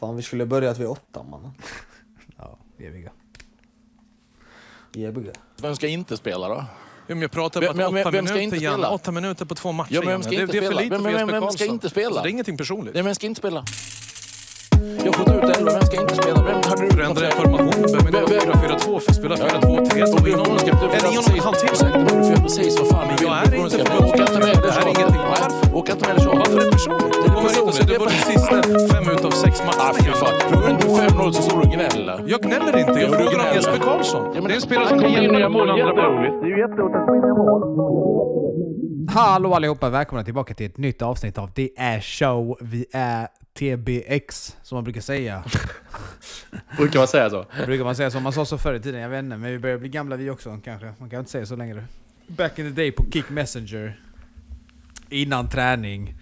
Fan vi skulle börjat vid åtta mannen. Ja, eviga. Ebiga. Vem ska inte spela då? Ja, men jag pratar Vem- om vem- att åtta vem ska minuter, inte Janne. spela? Åtta minuter på två matcher, Ja, men vem ska inte det, det är för spela? lite Vem- för vem- vem Karlsson. ska inte spela? Alltså, det är ingenting personligt. Nej, vem ska inte spela? Jag har fått ut elva, vem ska inte spela? Vem hade du Förändra formation. Vem är det? 4-4-2, för spela 4-2-3. Om det är någon Är det göra ingen precis- halvtimme? Ursäkta, men Du får göra precis vad fan du vill. jag är inte förbundskapten. Åka inte med det Det här är tjatet. ingenting. Nej, Åka inte med det tjatet. Varför är det personligt? Det är och personligt. du var de sista fem utav sex Ah, matcherna. fy fan. Frågar du inte 5-0 så står du och gnäller. Jag gnäller inte. Jag frågar om. Jesper Karlsson. Det är en spelare som kan hjälpa nya mål andra bra. Hallå allihopa, välkomna tillbaka till ett nytt avsnitt av Det är show. Vi är TBX, som man brukar säga. Brukar man säga så? Brukar man säga så? Man sa så förr i tiden, jag vet inte. Men vi börjar bli gamla vi också kanske. Man kan inte säga så längre. Back in the day på Kick Messenger. Innan träning.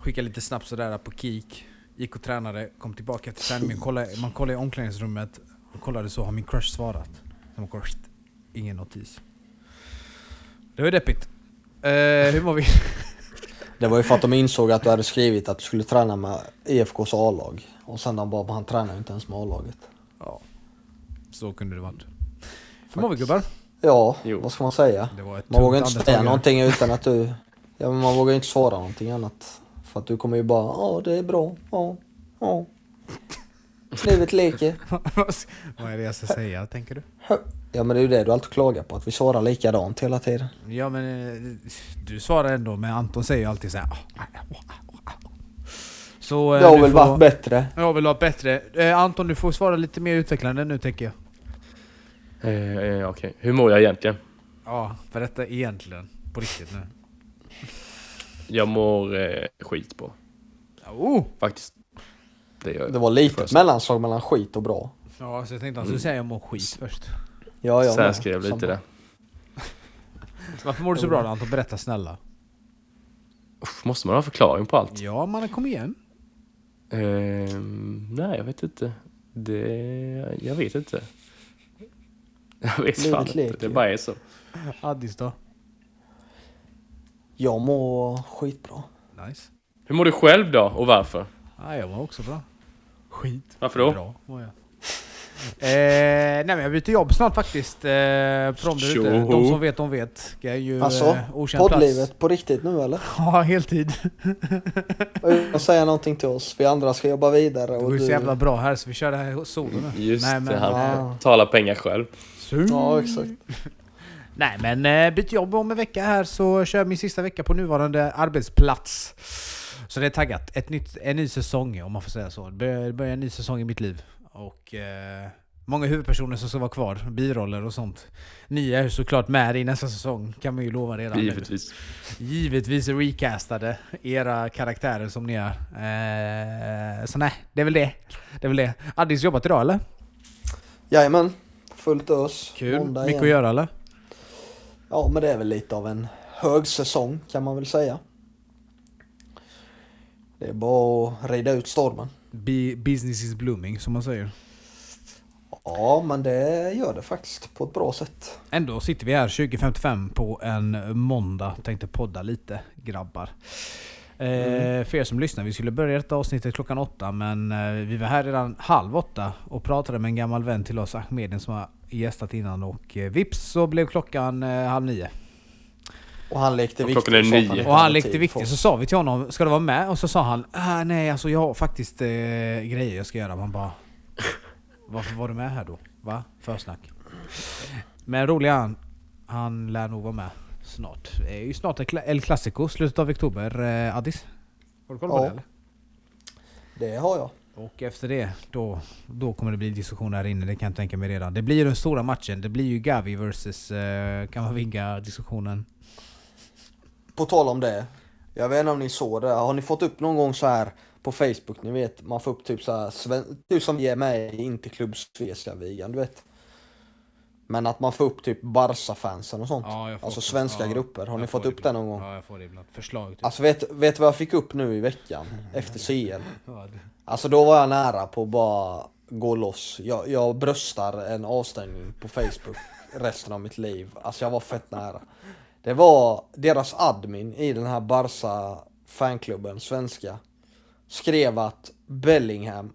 Skicka lite snabbt sådär på Kik. Gick och tränade, kom tillbaka till träningen. Kollade, man kollade i omklädningsrummet. Och kollade så, har min crush svarat? Har korsat. Ingen notis. Det var deppigt. Eh, hur mår vi? Det var ju för att de insåg att du hade skrivit att du skulle träna med IFKs A-lag. Och sen de bara, han tränar ju inte ens med A-laget. Ja, så kunde det varit. Hur mår vi gubbar? Ja, Jo. vad ska man säga? Var Man vågar inte säga någonting utan att du... Ja men man vågar inte svara någonting annat. För att du kommer ju bara, ja det är bra, ja, ja. Livet leker. Vad är det jag ska säga, tänker du? Ja men det är ju det du alltid klagar på, att vi svarar likadant hela tiden. Ja men eh, du svarar ändå, men Anton säger ju alltid såhär Så... eh, Det har du väl får- varit bättre. Jag vill ha bättre. Eh, Anton du får svara lite mer utvecklande nu tänker jag. Eh, eh, Okej, hur mår jag egentligen? Ja, berätta egentligen. På riktigt nu. Jag mår eh, skit på, Oh! faktiskt. Det gör jag. Det var litet jag säga. mellanslag mellan skit och bra. Ja, så jag tänkte att du säger jag mår skit först. Ja, jag Så jag skrev Samma. lite där. Varför mår du så bra då Anton? Berätta snälla. Uff, måste man ha förklaring på allt? Ja, man kom igen. Ehm, nej, jag vet inte. Det... Jag vet inte. Jag vet Livet fan inte. leker. Det bara är så. Addis då? Jag mår skitbra. Nice. Hur mår du själv då och varför? Ja, jag mår också bra. Skit. Varför då? Bra mår jag. Eh, nej men jag byter jobb snart faktiskt. Eh, de, ute. Som vet, de vet. Jag är ju Alltså, eh, poddlivet på riktigt nu eller? plats. Ja, heltid. Och säga någonting till oss. Vi andra ska jobba vidare Det och går ju du... så jävla bra här så vi kör det här solo nu. Just Nej, det, men, han Ja. talar pengar själv. Ja, exakt. Nej men eh, byter jobb om en vecka här så kör jag min sista vecka på nuvarande arbetsplats. Så det är taggat. Ett nytt, en ny säsong om man får säga så. Det det börjar en ny säsong i mitt liv. Och eh, många huvudpersoner som ska vara kvar. Biroller och sånt. Ni är såklart med i nästa säsong kan man ju lova redan nu. Givetvis. Givetvis recastade era karaktärer som ni är. Eh, så nej, det är väl det. Det är väl det. Addis jobbat idag eller? Jajamän. Fullt ös. Kul. Måndag Mycket igen. att göra eller? Ja, men det är väl lite av en högsäsong kan man väl säga. Det är bara att rida ut stormen. Business is blooming som man säger. Ja, men det gör det faktiskt på ett bra sätt. Ändå sitter vi här 2055 på en måndag. Tänkte podda lite grabbar. Eh, för er som lyssnar, vi skulle börja detta avsnittet klockan åtta men eh, vi var här redan halv åtta och pratade med en gammal vän till oss, Ahmedin som har gästat innan och eh, vips så blev klockan halv nio. Och han lekte viktig. klockan är nio. inte Och han lekte för så sa vi till honom Ska du vara med? Och så sa han ah, Nej alltså jag har faktiskt eh, grejer jag ska göra. Man bara Varför var du med här då? Va? Försnack. Men rolig han, han lär nog vara med snart. Det är ju snart El Clasico, slutet av oktober. Eh, Addis? Har du koll på Ja. det eller? Det har jag. Och efter det, då, då kommer det bli diskussion här inne, det kan jag tänka mig redan. Det blir den stora matchen, det blir ju Gavi versus eh, Kamavinga diskussionen. På tal om det. Jag vet inte om ni såg det. Har ni fått upp någon gång så här på Facebook? Ni vet, man får upp typ så här. Sven- typ som vi är med i Interklubb Svecia-ligan, du vet. Men att man får upp typ Barca-fansen och sånt. Ja, alltså svenska ja, grupper. Har ni fått upp det någon gång? Ja, jag får det ibland. Förslag typ. Alltså vet, vet vad jag fick upp nu i veckan? Efter CL? Alltså då var jag nära på att bara gå loss. Jag, jag bröstar en avstängning på Facebook resten av mitt liv. Alltså jag var fett nära. Det var deras admin i den här Barca fanklubben, svenska, skrev att Bellingham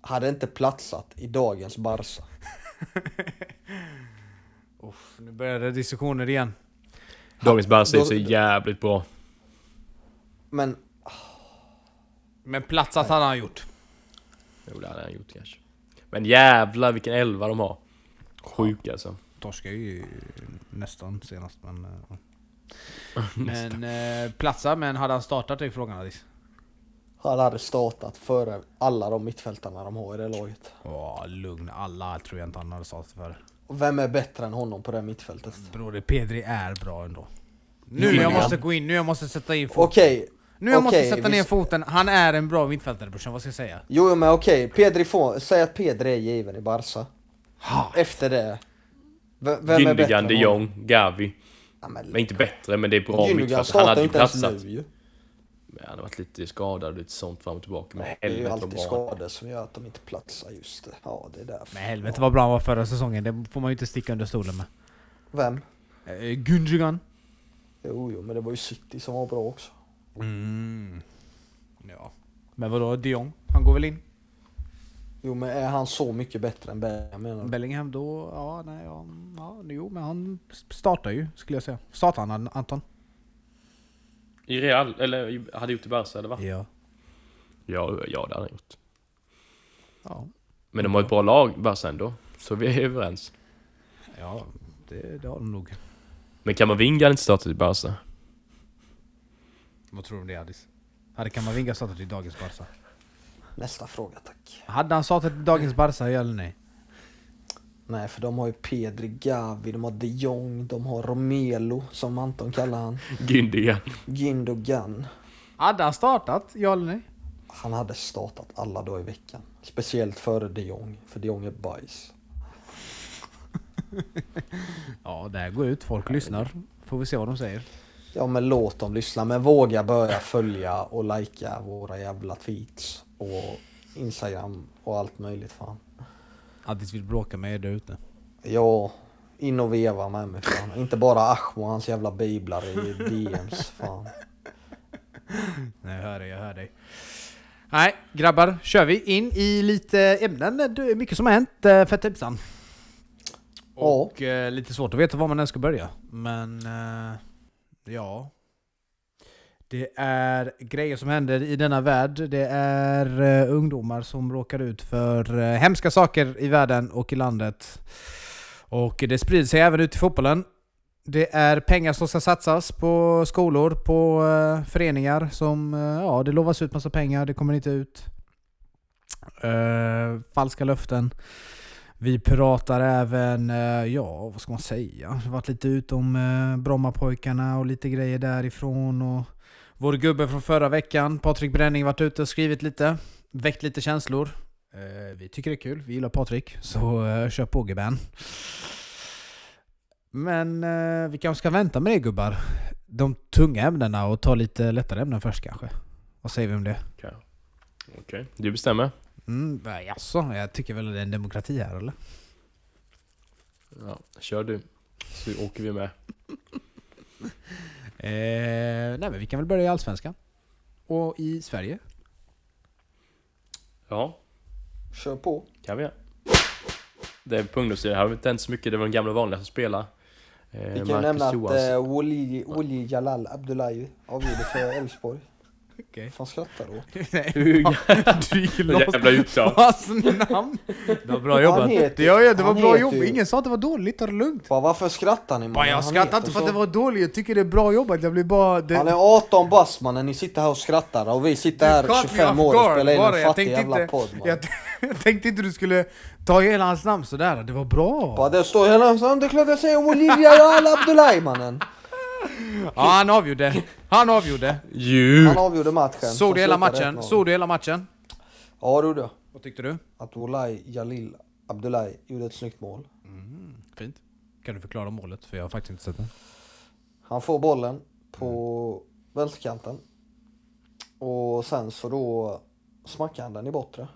hade inte platsat i dagens Barca. Uff, nu börjar det diskussioner igen. Dagens Barca är så jävligt bra. Men Men platsat hade han gjort. Jo, det hade han gjort kanske. Men jävlar vilken elva de har. Sjuk alltså. Torskade ju nästan senast men... eh, men eh, platsa, men hade han startat är frågan Alice? han hade startat före alla de mittfältarna de har i det laget. Åh, lugn. Alla tror jag inte han hade startat för. Och vem är bättre än honom på det mittfältet? Bror, Pedri är bra ändå. Nu jag måste gå in, nu jag måste sätta in foten. Okej, Nu jag måste okej, sätta vi- ner foten. Han är en bra mittfältare brorsan, vad ska jag säga? jo jo, men okej, Pedri får, säg att Pedri är given i Barca. Ha. Efter det, v- vem är bättre Gündogan, de? Jong, Gavi. Ja, men, Men inte bättre, men det är bra mittfält. Han hade ju platsat. nu ju. Men Han har varit lite skadad och lite sånt fram och tillbaka. Men Det är ju helvete alltid skador som gör att de inte platsar just det. Ja, det är därför. Men helvete vad bra han var förra säsongen, det får man ju inte sticka under stolen med. Vem? Eh, Gündogan. Jo, jo, men det var ju City som var bra också. Mm. Ja. Men vadå, de Jong? Han går väl in? Jo, men är han så mycket bättre än Bellingham menar du? Bellingham då, ja nej, ja, ja jo men han startar ju skulle jag säga. Startar han Anton? I Real, eller hade gjort i Barca eller va? Ja. Ja, ja det hade han gjort. Ja, Men de har ett bra lag, Barca ändå. Så vi är överens. ja det, det har de nog. Men Kamavinga hade inte startat i Barca. Vad tror du om det Addis? Hade Kamavinga startat i dagens Barca? Nästa fråga tack. Hade han startat dagens Barca, ja eller nej? Nej, för de har ju Pedri, Gavi, de har de Jong, de har Romelo som Anton kallar han. Gündogan. Gündogan. Hade han startat, ja eller nej? Han hade startat alla dagar i veckan. Speciellt före de Jong, för de Jong är bajs. Ja, det här går ut, folk lyssnar. Får vi se vad de säger. Ja men låt dem lyssna, men våga börja följa och likea våra jävla tweets och Instagram och allt möjligt fan. Addis vill bråka med er där ute. Ja, in och veva med mig fan. Inte bara Ahmo och hans jävla biblar i DMs fan. Nej, jag hör dig, jag hör dig. Nej, grabbar, kör vi in i lite ämnen. Det är mycket som har hänt eh, för tipsan. Ja. Och eh, lite svårt att veta var man än ska börja. Men eh, ja. Det är grejer som händer i denna värld. Det är uh, ungdomar som råkar ut för uh, hemska saker i världen och i landet. Och det sprider sig även ut i fotbollen. Det är pengar som ska satsas på skolor, på uh, föreningar som... Ja, det lovas ut massa pengar, det kommer inte ut. Falska löften. Vi pratar även, ja vad ska man säga? Det har varit lite ut om Brommapojkarna och lite grejer därifrån. Och vår gubbe från förra veckan, Patrik Bränning, varit ute och skrivit lite. Väckt lite känslor. Eh, vi tycker det är kul, vi gillar Patrik. Så eh, kör på gubben. Men eh, vi kanske ska vänta med det gubbar. De tunga ämnena och ta lite lättare ämnen först kanske. Vad säger vi om det? Okej, du bestämmer. Mm, nej, jaså, jag tycker väl det är en demokrati här eller? Ja, kör du. Så åker vi med. Eh, nej men vi kan väl börja i Allsvenskan. Och i Sverige. Ja, Kör på. kan vi göra. Det är på ungdomssidan har vi inte hänt så mycket. Det var de gamla vanliga som spelade. Eh, Vi kan Marcus nämna att eh, Woli, Woli Jalal Abdullahi avgjorde för Elfsborg. Okej. Vad fan skrattar du åt? Nej, Hur du gick loss jävla på hans namn. Det var bra jobbat. heter- ja, ja, det var bra ju- Ingen sa att det var dåligt, ta det lugnt. Bara, varför skrattar ni? Bara, jag Han skrattar inte för att det var dåligt, jag tycker det är bra jobbat. Jag blir bara... Det, Han är 18 bast mannen, ni sitter här och skrattar och vi sitter här caught me 25 off år och spelar in en Jag fattig tänkte jävla inte- podd man. jag, jag tänkte inte du skulle ta hela hans namn sådär. Det var bra. Bara det står hela tiden, det är klart jag säger Olivia Jalal Abdullahi mannen. Ja, han avgjorde. Han avgjorde. Ju! Han avgjorde matchen. Såg du hela matchen? 1-0. Såg du hela matchen? Ja det gjorde jag. Vad tyckte du? Att Olaj Jalil Abdullahi gjorde ett snyggt mål. Fint. Kan du förklara målet? För jag har faktiskt inte sett det. Han får bollen på vänsterkanten. Och sen så då smackar han den i bortre.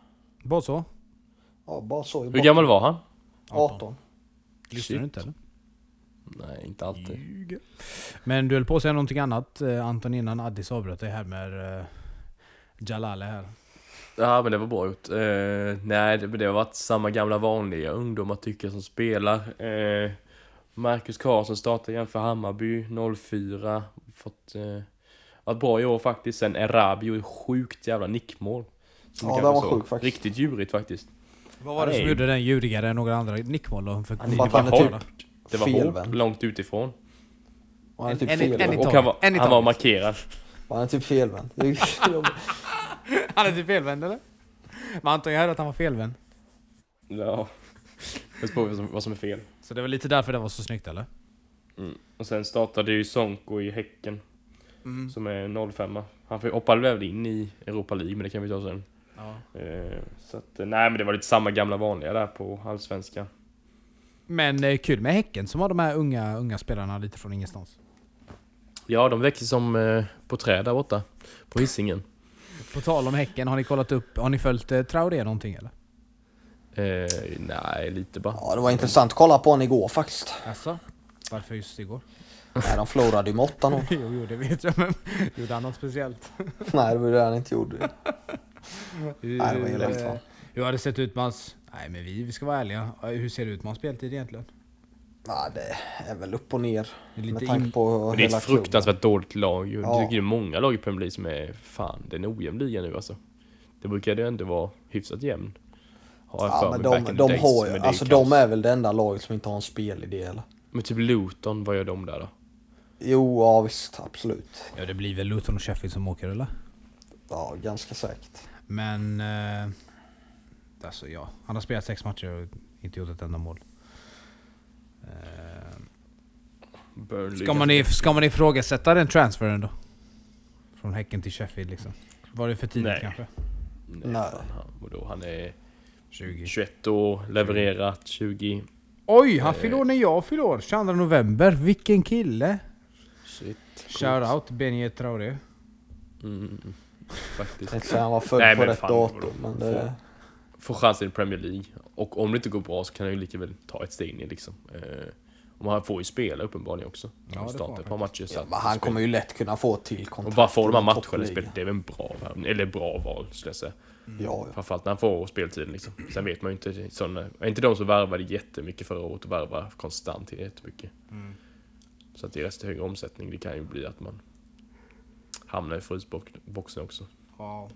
Bara så? Ja, bara så i Hur bortre. gammal var han? 18. Lyssnar du inte eller? Nej, inte alltid. Ljuger. Men du höll på att säga någonting annat eh, Anton innan Addis avbröt dig här med eh, Jalale här. Ja, men det var bra gjort. Eh, nej, det, det har varit samma gamla vanliga ungdomar tycker jag som spelar. Eh, Marcus Karlsson startar igen för Hammarby 04. Fått, eh, varit bra i år faktiskt. Sen Erabi gjorde sjukt jävla nickmål. Som Ja, kanske var såg. sjukt faktiskt. Riktigt djurigt faktiskt. Vad var det som gjorde den djurigare än några andra nickmål då? För Han typ- Eller? Det var Felvänd. hårt, långt utifrån. Och han är typ En- en- en i Och taget. han var, En i han var taget. markerad. Han är typ felvänd. Det är- Han är typ felvänd eller? Man antar ju här att han var felvänd. Ja. Jag på vad som, vad som är fel. Så det var lite därför det var så snyggt eller? Mm. Och sen startade ju Sonko i Häcken. Mm. Som är 05 Han får- hoppade väl in i Europa League, men det kan vi ta sen. Ja. Eh, så att, eh, nej men det var lite samma gamla vanliga där på Allsvenskan. Men eh, kul med Häcken som har de här unga, unga spelarna lite från ingenstans. Ja, de växer som eh, på träd där borta. På Hisingen. På tal om Häcken, har ni kollat upp, har ni följt eh, Traoré någonting eller? Eh, nej, lite bara. Ja, det var intressant att kolla på honom igår faktiskt. Alltså? Varför just igår? Nej, de förlorade ju med 8-0. jo, jo, det vet jag men gjorde han något speciellt? Nej, det var det han inte gjorde. Nej, det var helt eh, va? Hur har det sett ut med hans... Nej men vi, vi ska vara ärliga. Hur ser det ut med hans speltid egentligen? Ja, det är väl upp och ner. Det är Med tanke in... på Men det är ett fruktansvärt dåligt lag. ju. Ja. Jag tycker det är många lag i Premier League som är fan, det är en ojämn liga nu alltså. Det brukade ju ändå vara hyfsat jämn. Har jag Ja, för men de, in de days, har ju, det alltså de är väl det enda laget som inte har en spelidé eller? Men typ Luton, vad gör de där då? Jo, ja visst, absolut. Ja det blir väl Luton och Sheffield som åker eller? Ja, ganska säkert. Men... Eh, alltså ja, han har spelat sex matcher och inte gjort ett enda mål. Burnley ska, man, if, ska man ifrågasätta den transferen då? Från Häcken till Sheffield liksom? Var det för tidigt Nej. kanske? Nej, Nej. Fan, han, vadå, han är 20. 21 år, levererat 20... Oj, han Eh. fyller år när jag fyller år! 22 november. Vilken kille! Shit. Shoutout Benje Traoré. Mm, faktiskt. Jag tänkte säga han var född på rätt datum, men det... Få chansen i Premier League. Och om det inte går bra så kan han ju lika väl ta ett steg ner liksom. Eh, och han får ju spela uppenbarligen också. Ja, Han det får startar han ett par matcher. Så Ja, men han kommer ju lätt kunna få till Och kontrakt. bara få de här matcherna i spelet, det är väl en bra, eller bra val skulle jag säga. Ja, ja. Framförallt när han får speltiden liksom. Sen vet man ju inte, sådana, är inte de som värvade jättemycket förra året och värvar konstant jättemycket. Så att det är rätt hög omsättning, det kan ju bli att man hamnar i frysboxen också. Ja.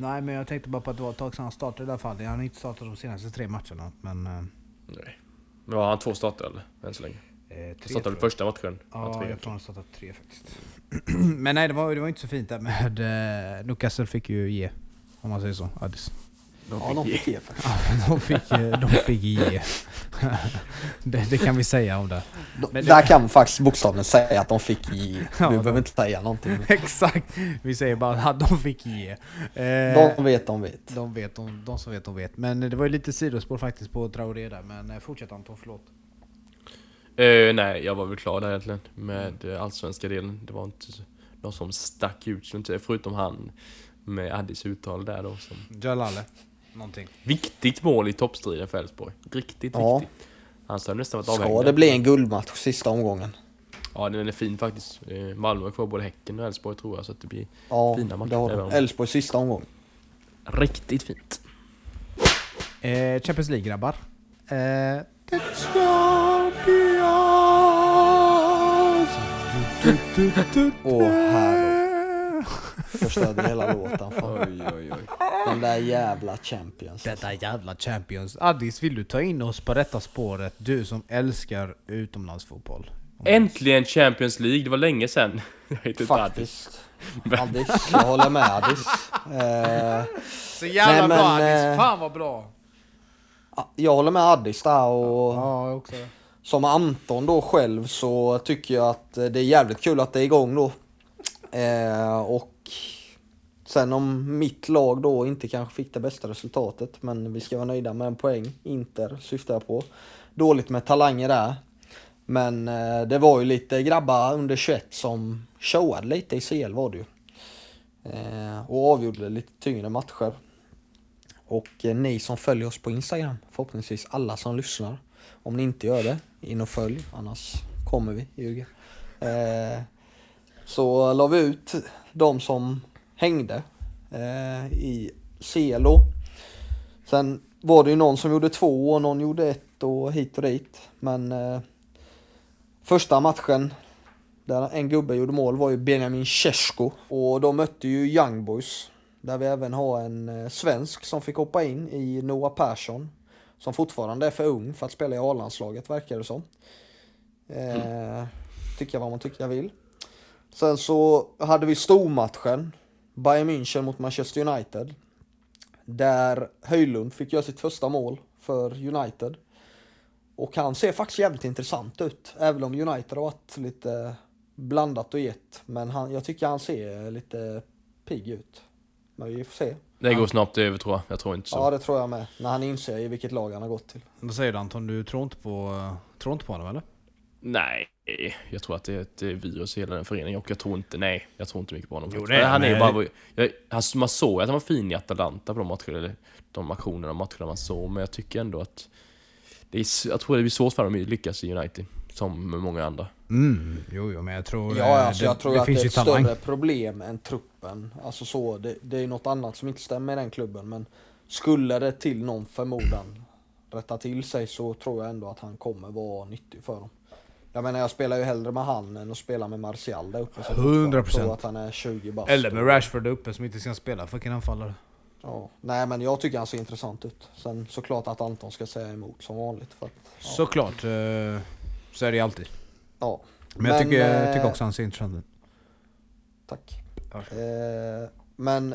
Nej men jag tänkte bara på att det var ett tag sedan han startade i alla fall. Han har inte startat de senaste tre matcherna. Men... Eh, Nej. Men har han två starter eller? Än så länge? eh, tre Startade tror väl första matchen? Ja, jag tror han startat tre faktiskt. men nej det var, det var inte så fint där med... Eh, Newcastle fick ju ge. Om man säger så. Addis. De ja, de fick ge. ge faktiskt. de fick, eh, de fick ge. det, det kan vi säga om det. De- Men det- Där kan man faktiskt bokstavligen säga att de fick ge. Du Ja, behöver de- inte säga någonting. Exakt! Vi säger bara att de fick ge. Eh, De vet, de vet. De vet, de, de som vet, de vet. Men det var ju lite sidospår faktiskt på Traoré där. Men eh, fortsätt Anton, förlåt. Eh, nej, jag var väl klar där egentligen med eh, allsvenska delen. Det var inte någon som stack ut, förutom han med Addis uttal där då. Som Jalale. Någonting. viktigt mål i toppstriden för Elfsborg. Riktigt Ja. viktigt. Han sa nästan varit Ska avhängd. det bli en guldmatch sista omgången? Ja, den är fin faktiskt. Eh, Malmö har kvar både Häcken och Elfsborg tror jag, så att det blir Ja, Fina matcher, Elfsborg sista omgången. riktigt fint. Eh, Champions League grabbar. Eh! Åh herre. Förstörde hela låten. Fan. oj, oj. Den där jävla champions. Detta jävla champions. Addis, vill du ta in oss på detta spåret? Du som älskar utomlandsfotboll. Äntligen Champions League, det var länge heter inte Addis. Faktiskt. Addis, jag håller med Addis. Eh, Så jävla Nej, men, bra Addis, eh, fan vad bra! jag håller med Addis där och Ja, jag också. som Anton då själv så tycker jag att det är jävligt kul att det är igång då. Eh, och sen om mitt lag då inte kanske fick det bästa resultatet, men vi ska vara nöjda med en poäng. Inter syftar jag på. Dåligt med talanger där. Men eh, det var ju lite grabbar under 21 som showade lite i CL var det ju. Eh, och avgjorde lite tyngre matcher. Och eh, ni som följer oss på Instagram, förhoppningsvis alla som lyssnar. Om ni inte gör det, in och följ, annars kommer vi ljuga. Eh, så la vi ut de som hängde eh, i Cielo. Sen var det ju någon som gjorde två och någon gjorde ett och hit och dit. Men eh, första matchen där en gubbe gjorde mål var ju Benjamin Cesko och de mötte ju Young Boys. Där vi även har en eh, svensk som fick hoppa in i Noah Persson. Som fortfarande är för ung för att spela i A-landslaget verkar det som. Eh, tycka vad man tycker jag vill. Sen så hade vi stormatchen. Bayern München mot Manchester United. Där Höjlund fick göra sitt första mål för United. Och han ser faktiskt jävligt intressant ut. Även om United har varit lite blandat och gett. Men han, jag tycker han ser lite pigg ut. Men vi får se. Det går snabbt över tror jag. Jag tror inte så. Ja det tror jag med. När han inser i vilket lag han har gått till. Vad säger du Anton? Du tror inte på, tror inte på honom eller? Nej, jag tror att det är ett eh, virus i hela den föreningen och jag tror inte, nej, jag tror inte mycket på honom. Jo, det är han är bara, jag, han, man såg att han var fin i Atalanta på de matcherna, eller de aktionerna och matcherna man såg, men jag tycker ändå att det är, jag tror det blir svårt för dem att lyckas i United, som med många andra. Mm, jo, jo men jag tror... Ja, eh, alltså det, jag tror det att finns det är ett talang. större problem än truppen. Alltså så, det, det är något annat som inte stämmer i den klubben. Men skulle det till någon förmodan rätta till sig så tror jag ändå att han kommer vara nyttig för dem. Jag menar jag spelar ju hellre med han än att spela med Martial där uppe. som 100%. tror att han är 20 bast. Eller med Rashford där uppe som inte ska spela fucking anfallare. Ja. Nej men jag tycker han ser intressant ut. Sen såklart att Anton ska säga emot som vanligt. För att, ja. Såklart, eh, så är det alltid. ja. Men, jag, tycker, jag eh, tycker också han ser intressant ut. Tack. Eh, men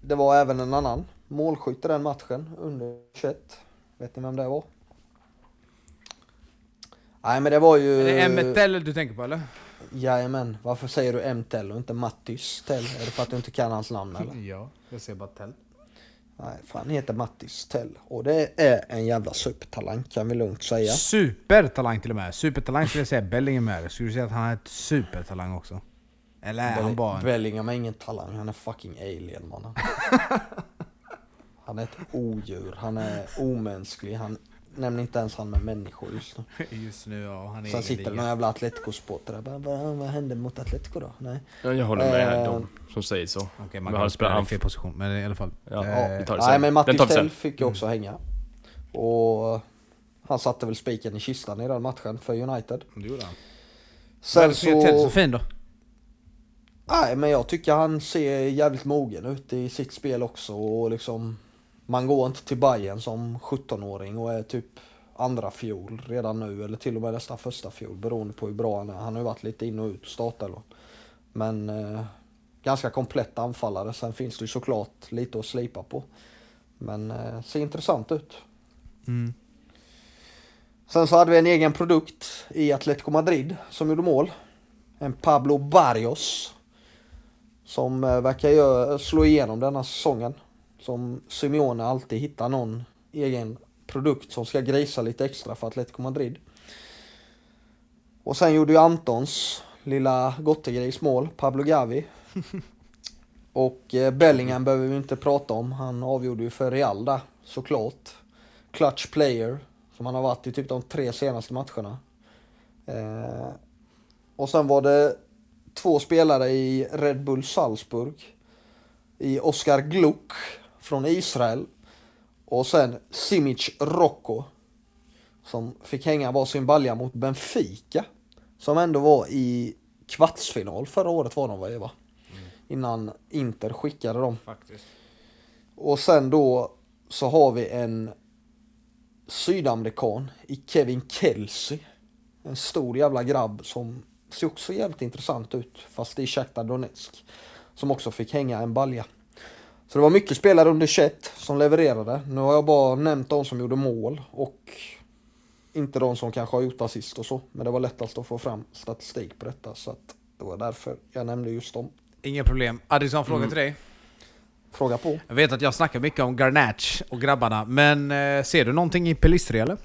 det var även en annan målskytt i den matchen under 21. Vet ni vem det var? Nej men det var ju... Är det Emmet Tell du tänker på eller? Jajamän, varför säger du M-Tell och inte Mattis Tell? Är det för att du inte kan hans namn eller? Ja, jag ser bara Tell. Nej, för han heter Mattis Tell. Och det är en jävla supertalang kan vi lugnt säga. Supertalang till och med. Supertalang skulle jag säga Bellingham är. Skulle du säga att han är ett supertalang också? Eller är han bara en... Bellingham är ingen talang, han är fucking alien mannen. han är ett odjur, han är omänsklig, han nämner inte ens han med människor just nu. Just nu ja, han är Sen sitter det någon jävla Atletico-supporter där bara, vad, vad hände mot Atletico då? Nej. Ja, jag håller med Eh, de som säger så. Okej, Men man han kan spela i fel position, men i alla fall. Ja, Eh, vi tar det Nej sen. men tar vi sen. Tell fick ju också hänga. Och han satte väl spiken i kistan i den matchen för United. Det gjorde han. Sen Varför är Tell så så... fin då? Nej men jag tycker han ser jävligt mogen ut i sitt spel också och liksom Man går inte till Bayern som 17-åring och är typ andra fjol redan nu eller till och med nästan första fjol beroende på hur bra han är. Han har ju varit lite in och ut startelvan. Men eh, ganska komplett anfallare. Sen finns det ju såklart lite att slipa på. Men eh, ser intressant ut. Mm. Sen så hade vi en egen produkt i Atletico Madrid som gjorde mål. En Pablo Barrios. Som eh, verkar gö- slå igenom denna säsongen. Som Simeone alltid hittar någon egen produkt som ska grisa lite extra för Atletico Madrid. Och sen gjorde ju Antons lilla gottegris mål, Pablo Gavi. Och eh, Bellingham behöver vi inte prata om. Han avgjorde ju för Real där, såklart. Clutch player, som han har varit i typ de tre senaste matcherna. Eh, och sen var det två spelare i Red Bull Salzburg. I Oskar Gluck från Israel. Och sen Simic Rocco. Som fick hänga varsin balja mot Benfica. Som ändå var i kvartsfinal förra året var de va Eva? Innan Inter skickade dem. Faktiskt. Och sen då så har vi en sydamerikan i Kevin Kelsey. En stor jävla grabb som ser också jävligt intressant ut fast i Shakhtar Donetsk. Som också fick hänga en balja. Så det var mycket spelare under 21 som levererade. Nu har jag bara nämnt de som gjorde mål och inte de som kanske har gjort assist och så. Men det var lättast att få fram statistik på detta så att det var därför jag nämnde just dem. Inga problem. Addison, fråga till dig. Fråga på. Jag vet att jag snackar mycket om Garnach och grabbarna, men eh, ser du någonting i Pelistri eller?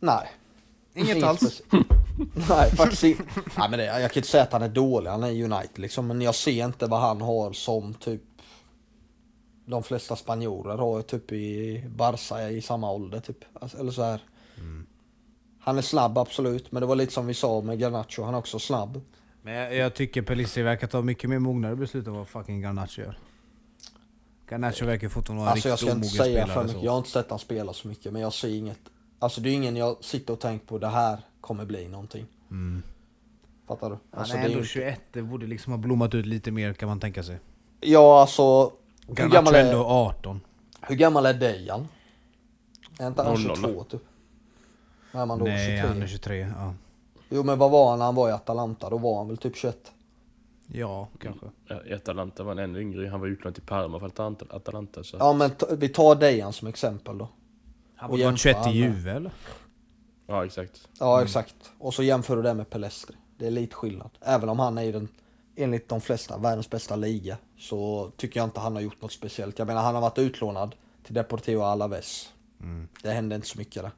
Nej. Inget alls? speci- Nej, faktiskt inte. Nej, men det, jag kan inte säga att han är dålig, han är United liksom. Men jag ser inte vad han har som typ de flesta spanjorer har typ i Barca i samma ålder typ. Alltså, eller så här. Han är snabb absolut, men det var lite som vi sa med Garnacho, han är också snabb. Men jag, jag tycker Pelistri verkar ta mycket mer mognare beslut än vad fucking Garnach gör. Garnacho verkar fortfarande vara en Alltså jag riktigt ska omogen inte säga spelare. för mycket, så. jag har inte sett han spela så mycket men jag ser inget Alltså det är ingen jag sitter och tänker på det här kommer bli någonting Mm. Fattar du? Han Alltså, det är ändå ju inte- 21, det borde liksom ha blommat ut lite mer kan man tänka sig. Ja alltså hur gammal, är ändå är, 18. hur gammal är Dejan? Är inte han 00? 22 typ? Är man då Nej, 23? han är 23. Ja, Jo men vad var han när han var i Atalanta? Då var han väl typ 21? ja kanske. I Atalanta var han ännu yngre. Han var utlånad till Parma för Atalanta-. Så. Ja men vi tar Dejan som exempel då. Han var jämför 21 i Juve eller? ja exakt. Ja exakt. Och så jämför du det med Pelestri. Det är lite skillnad. Även om han är i den, enligt de flesta, världens bästa liga. Så tycker jag inte han har gjort något speciellt. Jag menar han har varit utlånad till Deportivo Alaves. Mm. Det hände inte så mycket där.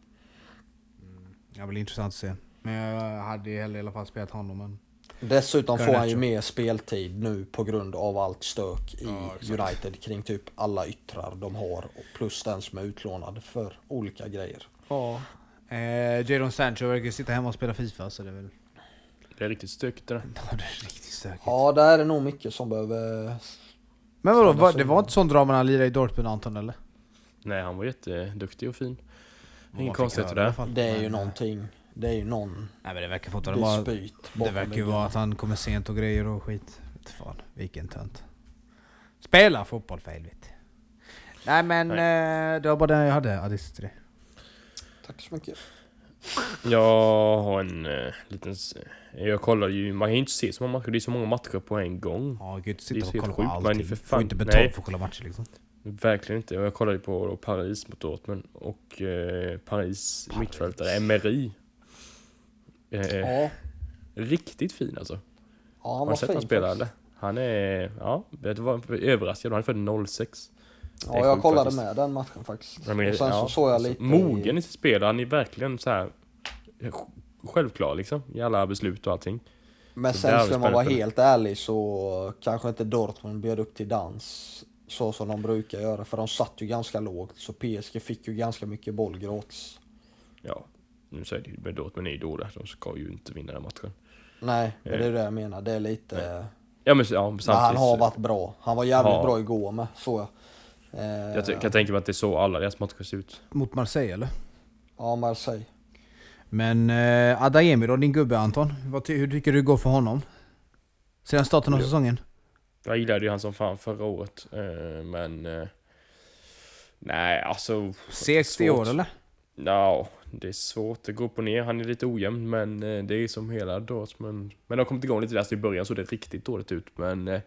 Det blir intressant att se. Men jag hade ju hellre i alla fall spelat honom än... Dessutom får han ju mer speltid nu på grund av allt stök i Ja. United kring typ alla yttrar de har. Plus den som är utlånad för olika grejer. Ja. Eh, Jadon Sancho verkar sitta hemma och spela Fifa så det är väl... Det är riktigt stökigt det där. Ja, det är riktigt stökigt. Ja, där är det nog mycket som behöver... Men vadå, var, det var inte sån drama när han lirade i Dortmund Anton eller? Nej, han var jätteduktig och fin. Man Ingen fick konstighet höra i alla där. Det är ju eh, någonting. Det är ju någon Nej men det verkar fortfarande vara... Det verkar ju vara att han kommer sent och grejer och skit. Fan, vilken tönt. Spela fotboll för helvete. Nej men eh, det var bara det jag hade till det. Tack så mycket. Jag har en uh, liten... s- Jag kollar ju... Man kan ju inte se så många matcher. Det är så många matcher på en gång. Ja, gud Det sitta är och så kolla helt på sjukt, men allting. för Får fan- inte betalt nej. för att kolla matcher liksom. Verkligen inte. Jag kollade ju på då Paris mot Dortmund och eh, Paris mittfältare Emery. Eh, Ja, Riktigt fin alltså. ja han Har var du sett fin. han spela eller? Han är... Ja, det var överraskad. Han är född 06. Ja, jag kollade faktiskt. med den matchen faktiskt. Menar, och sen ja, så såg jag alltså, lite... Mogen i- sitt spel. Han är verkligen så här sj- självklar liksom. I alla beslut och allting. Men Så sen ska man vara helt ärlig så kanske inte Dortmund bjöd upp till dans så som de brukar göra. För de satt ju ganska lågt. Så PSG fick ju ganska mycket boll gratis. Ja, nu säger det med Dortmund är ju dåliga. De ska ju inte vinna den matchen. Nej, men det är Eh. det jag menar. Det är lite... Ja men, ja, men Men han har varit bra. Han var jävligt Ja. bra igår med, så jag. Eh, Jag kan tänka mig att det är så alla deras matcher ser ut. Mot Marseille eller? Ja, Marseille. Men eh, Adayemi då, din gubbe Anton. Vad ty- hur tycker du det går för honom? Sedan starten av säsongen? Jag gillade ju han som fan förra året. eh, Men... eh, Nej, alltså... Segt i år eller? Ja, det är svårt. Det går upp och ner. Han är lite ojämn, men eh, det är som hela Dortmund. Men de har kommit igång lite där i början så det riktigt dåligt ut. Men eh,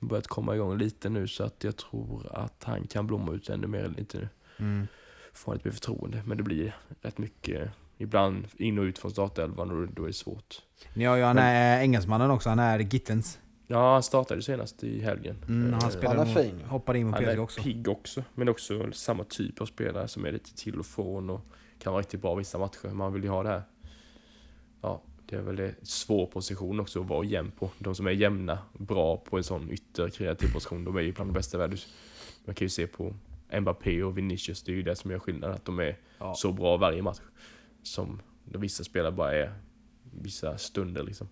börjat komma igång lite nu så att jag tror att han kan blomma ut ännu mer lite nu. Mm. Få lite mer förtroende. Men det blir rätt mycket, ibland in och ut från startelvan och då är det svårt. Ni har ju han är engelsmannen också, han är Gittens. Ja, han startade senast i helgen. Mm, han Eh, spelar Han är fin. Hoppade in Han PSG är också. pigg också, men också samma typ av spelare som är lite till och från och kan vara riktigt bra vissa matcher. Man vill ju ha det här. Ja, det är väl en svår position också att vara jämn på. De som är jämna, bra på en sån ytter kreativ position, de är ju bland de bästa i världen. Man kan ju se på Mbappé och Vinicius, det är ju det som gör skillnad, att de är Ja. så bra varje match. Som vissa spelare bara är vissa stunder liksom.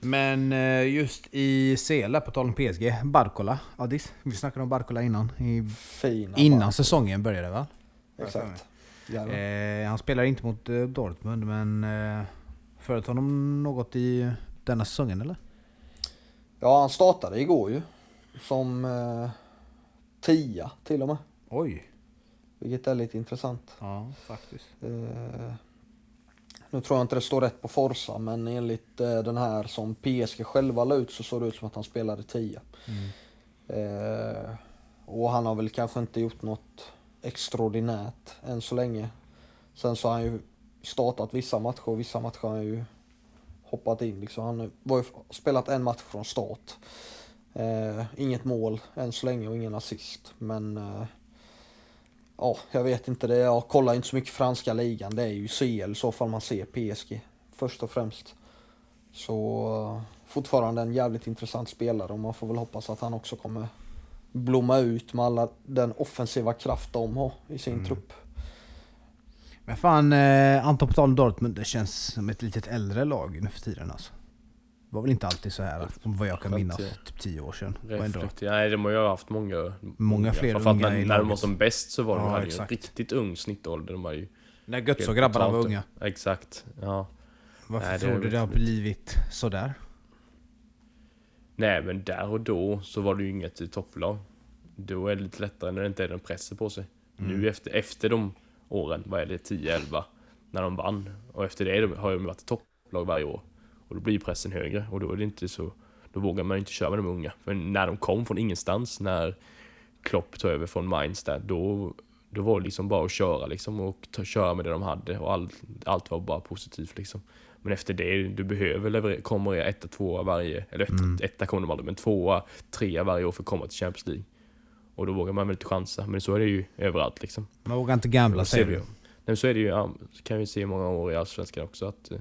Men eh, just i Sela, på tal om PSG, Barcola, Addis. Vi snackade om Barcola innan. I, Fina innan bara. säsongen började va? Exakt. Eh, han spelar inte mot eh, Dortmund men eh, följt honom något i denna säsongen eller? ja, han startade igår ju. Som eh, tia till och med. Oj! Vilket är lite intressant. Ja, faktiskt. Eh, nu tror jag inte det står rätt på Forza men enligt eh, den här som PSG själva la ut så såg det ut som att han spelade 10. Mm. Eh, och han har väl kanske inte gjort något extraordinärt än så länge. Sen så har han ju startat vissa matcher och vissa matcher har han ju hoppat in. Liksom. Han har spelat en match från start. Eh, inget mål än så länge och ingen assist. Men eh, ja, jag vet inte. Det. Jag kollar inte så mycket franska ligan. Det är ju CL i så fall man ser PSG först och främst. Så eh, fortfarande en jävligt intressant spelare och man får väl hoppas att han också kommer blomma ut med alla den offensiva kraft de har i sin trupp. Men fan, eh, Anton på tal om Dortmund, det känns som ett litet äldre lag nu för tiden alltså. var väl inte alltid så här, vad jag kan minnas, typ 10 år sedan. Reflekter. Nej, de har ju haft många... Många fler Framförallt unga när, i när de var som bäst så var de Ja, hade ju en exakt. riktigt ung snittålder. De var ju När Götze och helt grabbarna var unga. Exakt, ja. Varför Nej, det tror är du det har blivit sådär? Nej men där och då så var det ju inget i topplag. Då är det lite lättare när det inte är den pressen på sig. Mm. Nu efter, efter de åren, vad är det, 10-11, när de vann. Och efter det har de varit i topplag varje år. Och då blir pressen högre och då är det inte så, då vågar man inte köra med de unga. För när de kom från ingenstans, när Klopp tog över från Mainz där, då, då var det liksom bara att köra liksom och ta, köra med det de hade och allt, allt var bara positivt liksom. Men efter det, du behöver leverera, kommer etta, tvåa varje, eller etta, Mm. etta kommer de aldrig, men tvåa, trea varje år för att komma till Champions League. Och då vågar man väl inte chansa, men så är det ju överallt liksom. Man vågar inte gambla säger du. Nej, så är det ju, kan vi se i många år i Allsvenskan också att eh,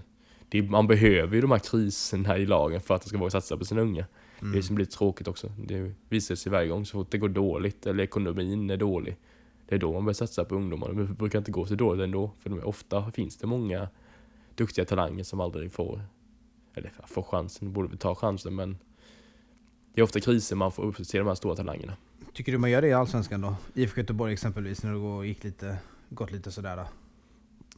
det, man behöver ju de här kriserna i lagen för att de ska våga satsa på sina unga. Det är det som blir tråkigt också. Det visar sig varje gång så fort det går dåligt eller ekonomin är dålig. Det är då man börjar satsa på ungdomar. Det brukar inte gå så dåligt ändå. För de, ofta finns det många duktiga talanger som aldrig får, eller får chansen, borde väl ta chansen men det är ofta kriser man får upp se de här stora talangerna. Tycker du man gör det i Allsvenskan då? IFK Göteborg exempelvis, när det gick lite, gått lite sådär. Då.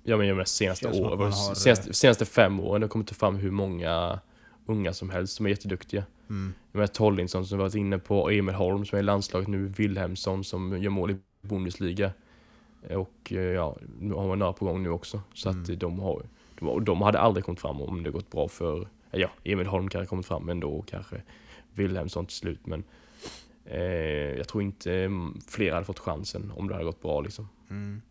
Ja men jag menar senaste man har, senaste, senaste fem åren, det har kommit fram hur många unga som helst som är jätteduktiga. Mm. Jag menar Tollinsson som vi varit inne på, Emil Holm som är i landslaget nu, Wilhelmsson som gör mål i Bundesliga. Och eh, ja, nu har man några på gång nu också. Så Mm. att eh, de har, de, de hade aldrig kommit fram om det gått bra för, ja, Emil Holm kanske kommit fram ändå och kanske Wilhelmsson till slut. Men eh, jag tror inte mm, fler hade fått chansen om det hade gått bra liksom. Mm.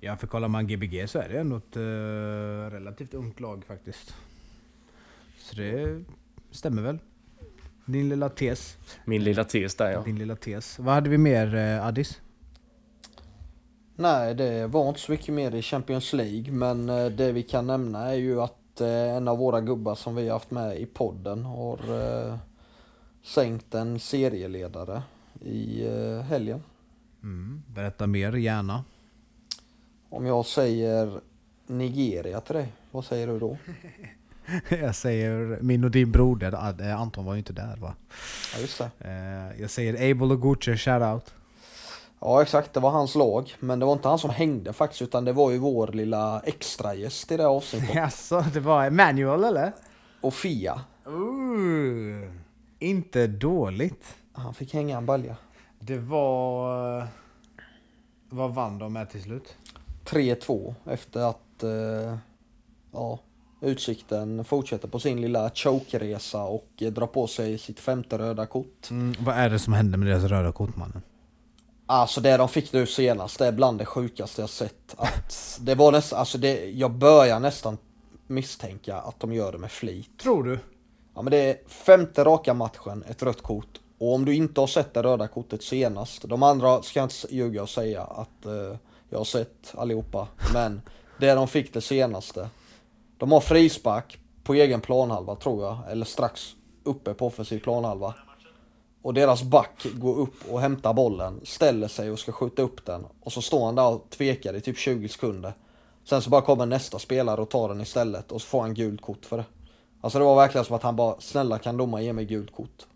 Ja, för kollar man Gbg så är det ändå ett eh, relativt ungt lag faktiskt. Så det stämmer väl? Din lilla tes. Min lilla tes där ja. Din lilla tes. Vad hade vi mer eh, Addis? Nej, det var inte så mycket mer i Champions League, men eh, det vi kan nämna är ju att eh, en av våra gubbar som vi har haft med i podden har eh, sänkt en serieledare i eh, helgen. Mm. Berätta mer gärna. Om jag säger Nigeria till dig, vad säger du då? Jag säger min och din broder, Anton var ju inte där va? Ja, just det. Eh, jag säger Able och Gucci, shoutout. Ja, exakt, det var hans lag, men det var inte han som hängde faktiskt, utan det var ju vår lilla extragäst i det avsnittet. Jaså, det var Manual eller? Och Fia, Ooh, inte dåligt. han fick hänga en balja. Det var... Vad vann de med till slut? 3-2 efter att eh, ja, Utsikten fortsätter på sin lilla chokeresa och drar på sig sitt femte röda kort. Mm, vad är det som hände med deras röda kort mannen? Alltså det de fick nu senast, det är bland det sjukaste jag sett. Att det var nästan, alltså det, jag börjar nästan misstänka att de gör det med flit. Tror du? Ja men det är femte raka matchen, ett rött kort. Och om du inte har sett det röda kortet senast, de andra ska jag inte ljuga och säga att eh, jag har sett allihopa. Men det de fick det senaste. De har frispark på egen planhalva tror jag, eller strax uppe på offensiv planhalva. Och deras back går upp och hämtar bollen, ställer sig och ska skjuta upp den. Och så står han där och tvekar i typ 20 sekunder. Sen så bara kommer nästa spelare och tar den istället och så får han gult kort för det. Alltså det var verkligen som att han bara, snälla kan domaren ge mig gult kort?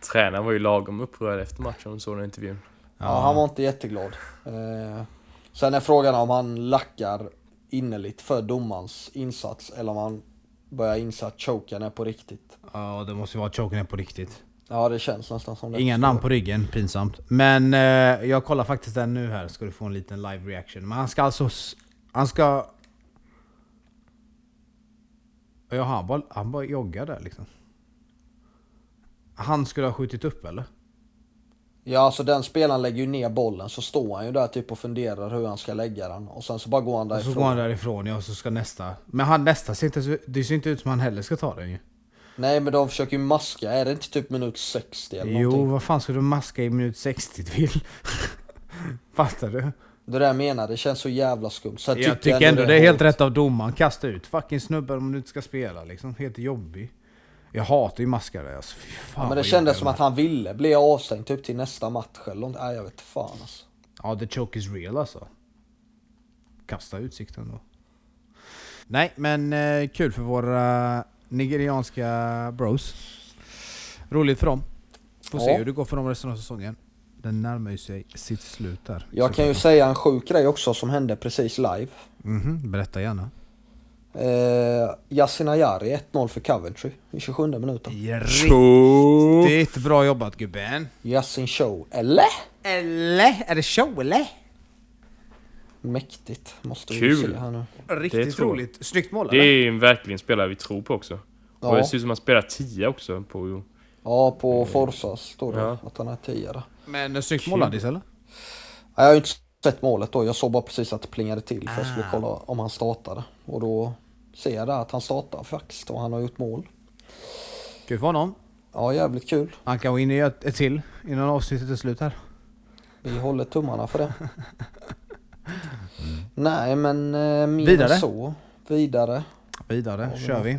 Tränaren var ju lagom upprörd efter matchen och såg den intervjun. Ja, han var inte jätteglad. Eh, sen är frågan om han lackar innerligt för domarens insats eller om han börjar inse att choken är på riktigt. Ja, det måste ju vara att choken är på riktigt. Ja, det känns nästan som det. Inga namn på ryggen, pinsamt. Men eh, jag kollar faktiskt den nu här, ska du få en liten live reaction. Men han ska alltså... Han ska... Ja, han bara, han bara joggar där liksom. Han skulle ha skjutit upp eller? Ja, alltså den spelaren lägger ju ner bollen så står han ju där typ och funderar hur han ska lägga den och sen så bara går han Och så därifrån. går han därifrån ja, och så ska nästa... Men han nästa ser inte, det ser inte ut som han heller ska ta den ju. Nej men de försöker ju maska, är det inte typ minut 60 eller Jo, någonting? vad fan ska du maska i minut 60 till? Fattar du? Det där jag menar, det känns så jävla skumt. Sen Jag tycker ändå det är helt rätt av domaren. Kasta ut fucking snubbar om du inte ska spela liksom. Helt jobbig. Jag hatar ju maskare alltså. Fy fan Ja, men det kändes som att han ville bli avstängd typ till nästa match eller något. Nej jag vet fan alltså. Ja, the choke is real alltså. Kasta utsikten då. Nej, men eh, kul för våra nigerianska bros. Roligt för dem. Får se Ja. hur det går för dem resten av säsongen. Den närmar ju sig sitt slut där. Jag kan ju säga en sjuk grej också som hände precis live. Mhm, berätta gärna. Eh, Yasin Ayari 1-0 för Coventry i 27 minuten. Riktigt bra jobbat gubben. Yasin Show, eller? Eller? Är det show eller? Mäktigt, måste vi Kul. se här nu. Riktigt roligt. Snyggt mål Det eller? är ju verkligen en spelare vi tror på också. Och det Ja, ser ut som att han spelar 10 också på... ja på Forza står det Ja. att han är 10 där. Men eh, snyggt mål Addis eller? Ja, Jag har ju inte sett målet då, jag såg bara precis att det plingade till för jag skulle Ah. kolla om han startade. Och då ser jag där att han startar faktiskt och han har gjort mål. Kul för honom. Ja, jävligt kul. Han kan gå in i ett, ett till innan avsnittet är slut här. Vi håller tummarna för det. Nej men eh, mer Vidare. så. Vidare. Vidare, kör vi.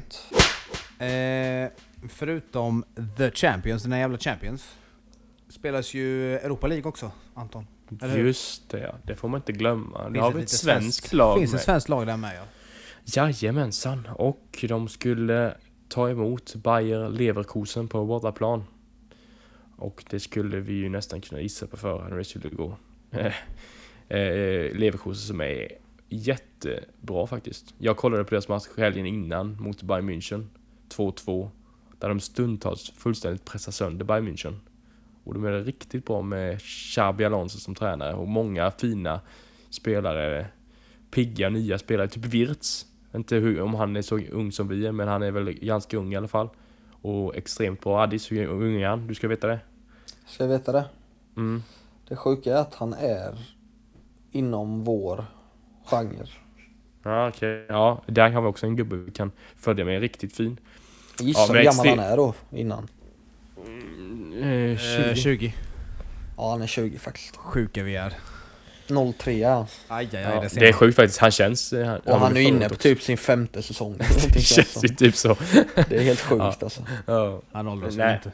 Eh, förutom The Champions, den här jävla Champions. Spelas ju Europa League också, Anton. Just det, ja. det får man inte glömma. Finns har ett vi ett svenskt lag Finns med. ett svenskt lag där med ja. Jajamensan, och de skulle ta emot Bayer Leverkusen på bortaplan. Och det skulle vi ju nästan kunna gissa på förhand hur det skulle gå. Eh, Leverkusen som är jättebra faktiskt. Jag kollade på deras match helgen innan mot Bayern München. 2-2. Där de stundtals fullständigt pressar sönder Bayern München. Och de är riktigt bra med Xabi Alonso som tränare och många fina spelare. Pigga nya spelare, typ Wirtz. Inte hur, om han är så ung som vi är, men han är väl ganska ung i alla fall. Och extremt bra. Addis, hur ung är han? Du ska veta det. Ska jag veta det? Mm. Det sjuka är att han är inom vår genre. Ja, okej. Ja, där har vi också en gubbe vi kan följa med. Riktigt fin. Gissa Ja, hur gammal han är då innan. Eh, 20. Eh, 20. Ja han är 20 faktiskt. Sjuka vi är. 03 är han. Aj, aj, Ja, det det är sjukt faktiskt. Han känns... eh, Han, Och han är inne på typ sin femte säsong. Det känns ju typ så. Det är helt sjukt Ja. alltså. Ja. Han åldras Nej. inte.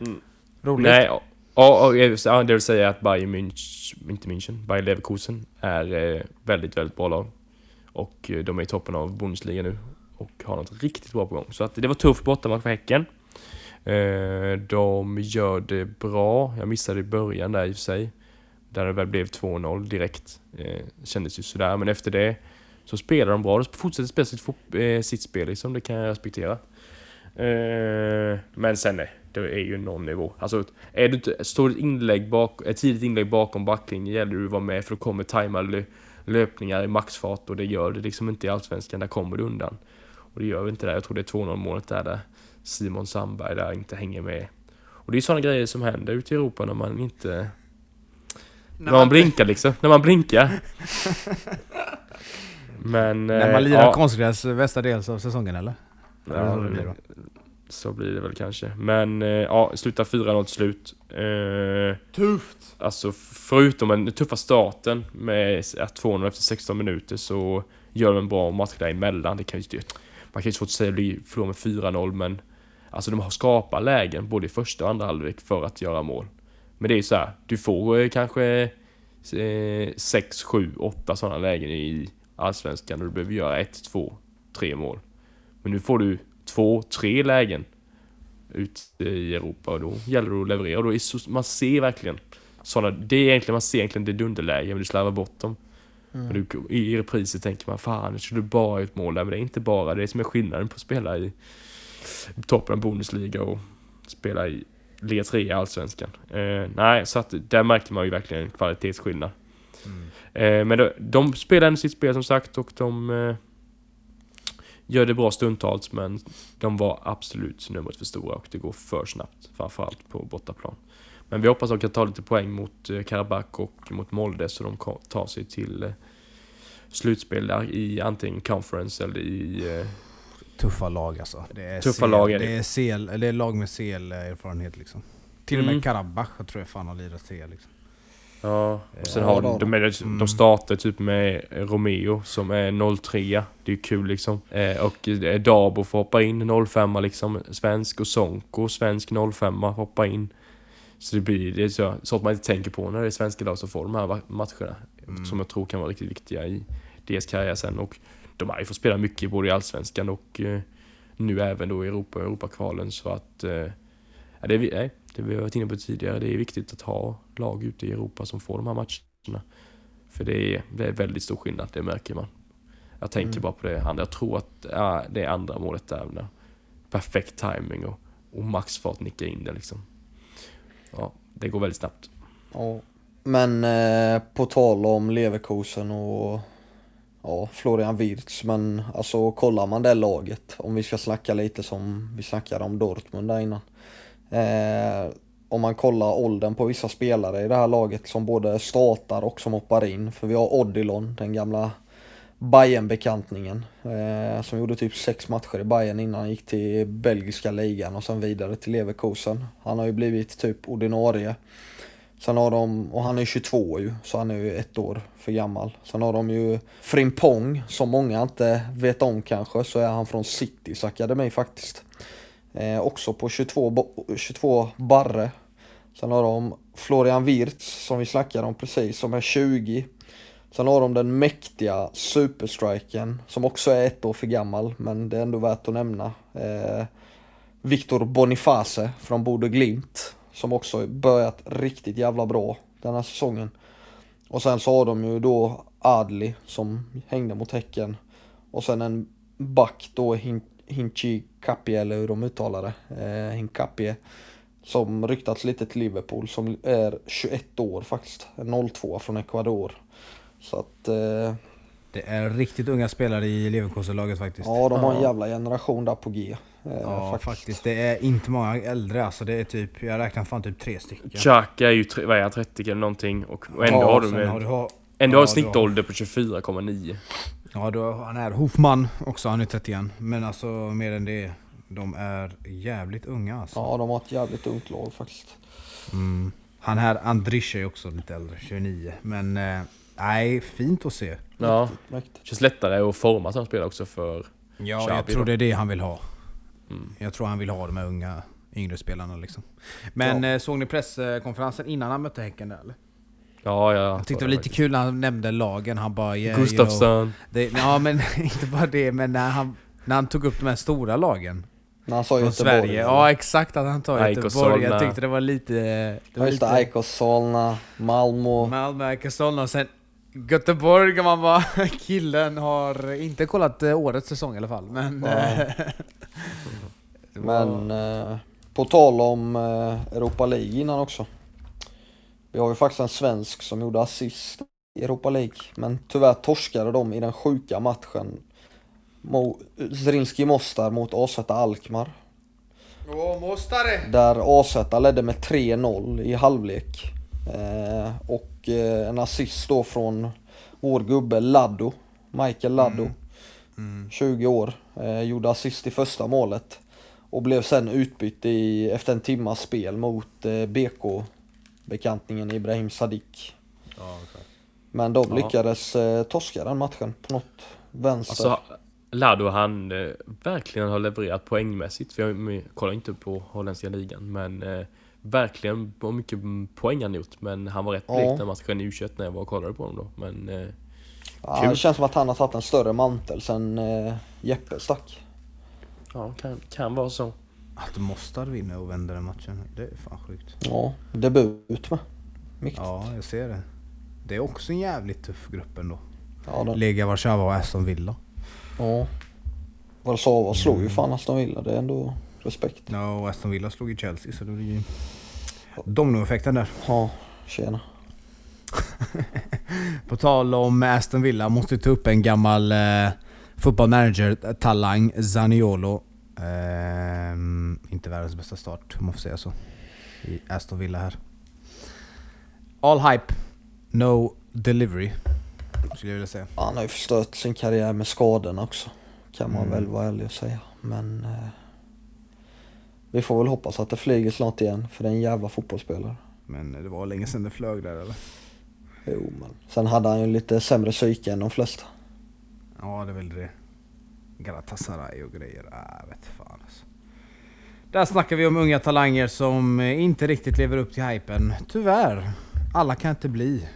Mm. Roligt. Nej, och, och, och ja, det vill säga att Bayern München, inte München, Bayern Leverkusen är eh, väldigt, väldigt bra lag. Och eh, de är i toppen av Bundesliga nu och har något riktigt bra på gång. Så att det var tufft bortamatch för Häcken. Eh, de gör det bra. Jag missade i början där i och för sig. Där det väl blev 2-0 direkt. Eh, kändes ju sådär, men efter det så spelar de bra. De fortsätter spela sitt, eh, sitt spel liksom, det kan jag respektera. Men sen nej, det är ju någon nivå. Alltså, är du inte, står ett inlägg bak, ett tidigt inlägg bakom backlinjen gäller det att vara med för då kommer tajmade löpningar i maxfart och det gör det liksom inte i Allsvenskan, där kommer du undan. Och det gör vi inte där, jag tror det är 2-0 målet där, där Simon Sandberg där inte hänger med. Och det är sådana grejer som händer ute i Europa när man inte... När man blinkar liksom, när man blinkar. Men... När eh, man lirar ja. konstgräs västra dels av säsongen eller? Ja, Eller så det blir så blir det väl kanske. Men eh, ja, slutar 4-0 till slut. Eh, Tufft! alltså förutom den tuffa starten med att 2-0 efter 16 minuter så gör de en bra match däremellan. Det kan ju. Man kan ju svårt att säga att bli förlora med 4-0 men alltså de har skapat lägen både i första och andra halvlek för att göra mål. Men det är ju så här, du får eh, kanske 6, 7, 8 sådana lägen i Allsvenskan och du behöver göra 1, 2, 3 mål. Men nu får du 2, 3 lägen ute i Europa och då gäller det att leverera. Och då är så, man ser verkligen sådana, det är egentligen, man ser egentligen det dunderläge men du slarvar bort dem. Mm. Du, i, repriser tänker man fan, det skulle bara ett mål där, men det är inte bara det som är skillnaden på att spela i toppen av Bundesliga och spela i Liga 3 i Allsvenskan. Eh, nej, så att där märker man ju verkligen en kvalitetsskillnad. Eh, men de, de spelar ändå sitt spel som sagt och de eh, gör det bra stundtals men de var absolut numret för stora och det går för snabbt. Framförallt på bortaplan. Men vi hoppas att de kan ta lite poäng mot eh, Karabach och mot Molde så de kan ta sig till eh, slutspel där i antingen conference eller i... Eh, Tuffa lag alltså. Det är Tuffa CL, lag är det. det. Är CL, det är lag med CL-erfarenhet liksom. Till och med Mm. Karabach jag tror jag fan har lirat CL liksom. ja, och sen Ja, har då. de, de, är- Mm. de startar typ med Romeo som är 03 Det är ju kul liksom. Eh, och Dabo får hoppa in 05 liksom. Svensk och Sonko, svensk 05 hoppa in. Så det blir det är så, sånt man inte tänker på när det är svenska lag som får de här matcherna. Mm. Som jag tror kan vara riktigt viktiga i deras karriär sen. Och de har ju fått spela mycket både i Allsvenskan och eh, nu även då i Europa och Europakvalen så att... Eh, ja, det, nej, det vi har varit inne på tidigare, det är viktigt att ha lag ute i Europa som får de här matcherna. För det är, det är väldigt stor skillnad, det märker man. Jag tänker Mm. bara på det andra. Jag tror att ja, det är andra målet där. Perfekt timing och, och maxfart nicka in det liksom. Ja, det går väldigt snabbt. Ja. Men eh, på tal om Leverkusen och ja, Florian Wirtz, men alltså kollar man det laget, om vi ska snacka lite som vi snackade om Dortmund där innan. Eh, om man kollar åldern på vissa spelare i det här laget som både startar och som hoppar in. För vi har Odilon, den gamla Bayern-bekantningen. Eh, som gjorde typ sex matcher i Bayern innan han gick till belgiska ligan och sen vidare till Leverkusen. Han har ju blivit typ ordinarie. Sen har de, och han är 22 ju, så han är ju ett år för gammal. Sen har de ju Frimpong, som många inte vet om kanske, så är han från Citys akademi faktiskt. Eh, också på 22, 22 barre. Sen har de Florian Wirtz, som vi snackade om precis, som är 20. Sen har de den mäktiga superstriken, som också är ett år för gammal, men det är ändå värt att nämna. Eh, Victor Boniface från Bodö Glimt som också börjat riktigt jävla bra den här säsongen. Och sen så har de ju då Adli som hängde mot Häcken. Och sen en back då, Hin- Hinchi Kapie eller hur de uttalar det. Eh, Hinkapie. Som ryktats lite till Liverpool som är 21 år faktiskt. En 02 från Ecuador. Så att eh, Det är riktigt unga spelare i Leverkusen-laget faktiskt. ja, de har en jävla generation där på G. Eh, Ja, faktiskt. Det är inte många äldre alltså. Det är typ, jag räknar fan typ tre stycken. Xhaka är ju tre- vad är han, 30 eller någonting och, och ändå Ja, har Sen en, har du, har, ändå ja, har du snittålder på 24,9. ja, du har, han är Hofman också, han är 31. Men alltså mer än det. De är jävligt unga alltså. Ja, de har ett jävligt ungt lag faktiskt. Mm. Han här Andrische är också lite äldre, 29. Men eh, nej, fint att se. Ja, Mäktigt, känns lättare att forma som spelare också för... Ja, jag Xavi tror då. det är det han vill ha. Mm. Jag tror han vill ha de här unga, yngre spelarna liksom. Men Ja. eh, såg ni presskonferensen innan han mötte Häcken där eller? Ja, ja. Jag tyckte det var lite kul när han nämnde lagen. Han bara yeah, Gustafsson. Ja men inte bara det, men när han, när han tog upp de här stora lagen. När han sa Göteborg. Sverige. eller? Ja exakt att han tar Göteborg. Jag tyckte det var lite... Det Ja var just det, lite AIK Solna, Malmö. Malmö, AIK Solna och sen Göteborg kan man bara... Killen har inte kollat eh, årets säsong i alla fall. Men... Eh, Men eh, på tal om Europa League innan också. Vi har ju faktiskt en svensk som gjorde assist i Europa League. Men tyvärr torskade de i den sjuka matchen. Mo- Zrinski Mostar mot AZ Alkmaar. Åh, Mostare! Där AZ ledde med 3-0 i halvlek. Eh, och eh, en assist då från vår gubbe Laddo. Michael Laddo. Mm. 20 år. Eh, gjorde assist i första målet. Och blev sen utbytt i, efter en timmas spel mot eh, BK-bekantningen Ibrahim Sadiq. Ja, klart. Men de Ja. lyckades eh, torska den matchen på något vänster. Alltså, Lado han eh, verkligen har levererat poängmässigt. För jag jag kollar inte på holländska ligan, men eh, verkligen vad mycket poäng han gjort. Men han var rätt Ja. blek den matchen i U21 när jag var och kollade på honom då. Men eh, ja, det känns som att han har tagit en större mantel sen eh, Jeppe stack. ja, kan, kan vara så. Att Mostar vinner och vänder den matchen, det är fan sjukt. Ja, debut med. Mäktigt. Ja, jag ser det. Det är också en jävligt tuff grupp ändå. Ja, den, Lega Warszawa och Aston Villa. ja. Warszawa slog ju fan Aston Villa, det är ändå respekt. Ja, och Aston Villa slog i Chelsea så det blir ju dominoeffekten där. Ja, tjena. På tal om Aston Villa, måste ta upp en gammal eh, fotbollmanager-talang, Zaniolo. Ehm, inte världens bästa start, om man får säga så. I Aston Villa här. All hype, no delivery. Skulle jag vilja säga. Han har ju förstört sin karriär med skadorna också. Kan man Mm. väl vara ärlig och säga. Men eh, vi får väl hoppas att det flyger snart igen för det är en jävla fotbollsspelare. Men det var länge sedan det flög där eller? Jo men. Sen hade han ju lite sämre psyke än de flesta. Ja, det är väl det. Galatasaray och grejer. Jag vet fan alltså. Där snackar vi om unga talanger som eh, inte riktigt lever upp till hypen. Tyvärr. Alla kan inte bli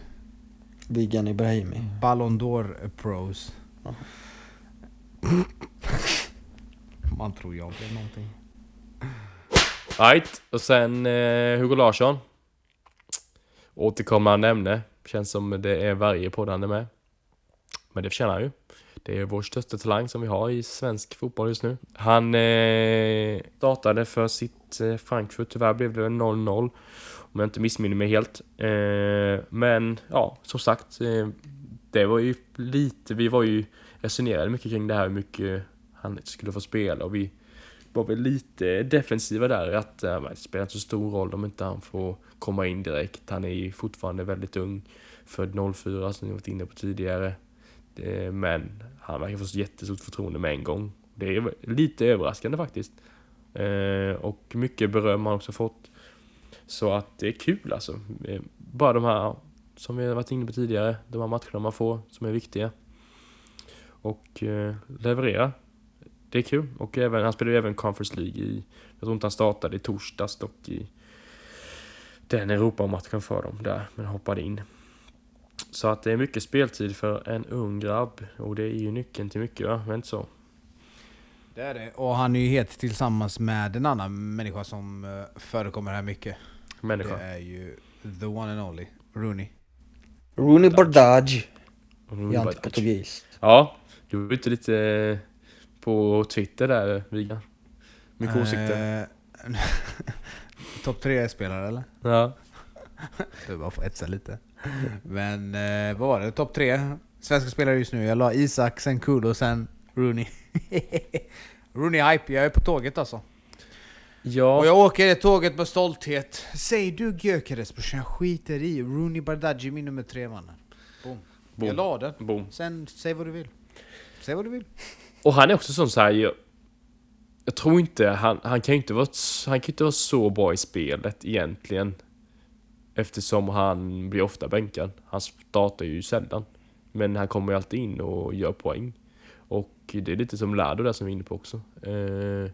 Bigan Ibrahimi. Ballon d'Or pros. Ja. Man tror jag eller någonting. Right, och sen eh, Hugo Larsson. Återkommande ämne. Känns som det är varje podd han är med. Men det förtjänar han ju. Det är vår största talang som vi har i svensk fotboll just nu. Han eh, startade för sitt eh, Frankfurt, tyvärr blev det 0-0. Om jag inte missminner mig helt. Eh, men ja, som sagt. Eh, det var ju lite, vi var ju resonerade mycket kring det här hur mycket han skulle få spela och vi var väl lite defensiva där att äh, det spelar inte så stor roll om inte han får komma in direkt. Han är ju fortfarande väldigt ung, född 04 som ni varit inne på tidigare. Det, men han verkar få så jättestort förtroende med en gång. Det är lite överraskande faktiskt. Eh, och mycket beröm har han också fått. Så att det är kul alltså. Eh, bara de här, som vi har varit inne på tidigare, de här matcherna man får som är viktiga. Och eh, leverera. Det är kul. Och även, han spelar ju även Conference League i, jag tror inte han startade i torsdags dock i den Europamatchen för dem där, men hoppade in. Så att det är mycket speltid för en ung grabb och det är ju nyckeln till mycket va, men inte så? Det är det. Och han är ju helt tillsammans med en annan människa som eh, förekommer här mycket. Människa. Det är ju the one and only, Rooney. Rooney nu bara- antiportugis. Ja, du var ute lite eh, på Twitter där, Vigan. Mycket åsikter. Eh, Topp tre spelare eller? Ja. Du bara får etsa lite. Men eh, vad var det? Topp tre svenska spelare just nu. Jag la Isak, sen Kudo, sen Rooney. Rooney hype, jag är på tåget alltså. Ja, Och jag åker det tåget med stolthet. Säg du Gyökeres brorsan, jag skiter i. Rooney Bardghji min nummer tre mannen. Boom. Boom. Jag la den. boom. Sen, säg vad du vill. Säg vad du vill. Och han är också sån så här. Jag, jag tror inte, han, han kan ju inte vara, han kan inte vara så bra i spelet egentligen. Eftersom han blir ofta bänkad. Han startar ju sällan. Men han kommer ju alltid in och gör poäng. Och det är lite som Lado där som vi är inne på också. Eh,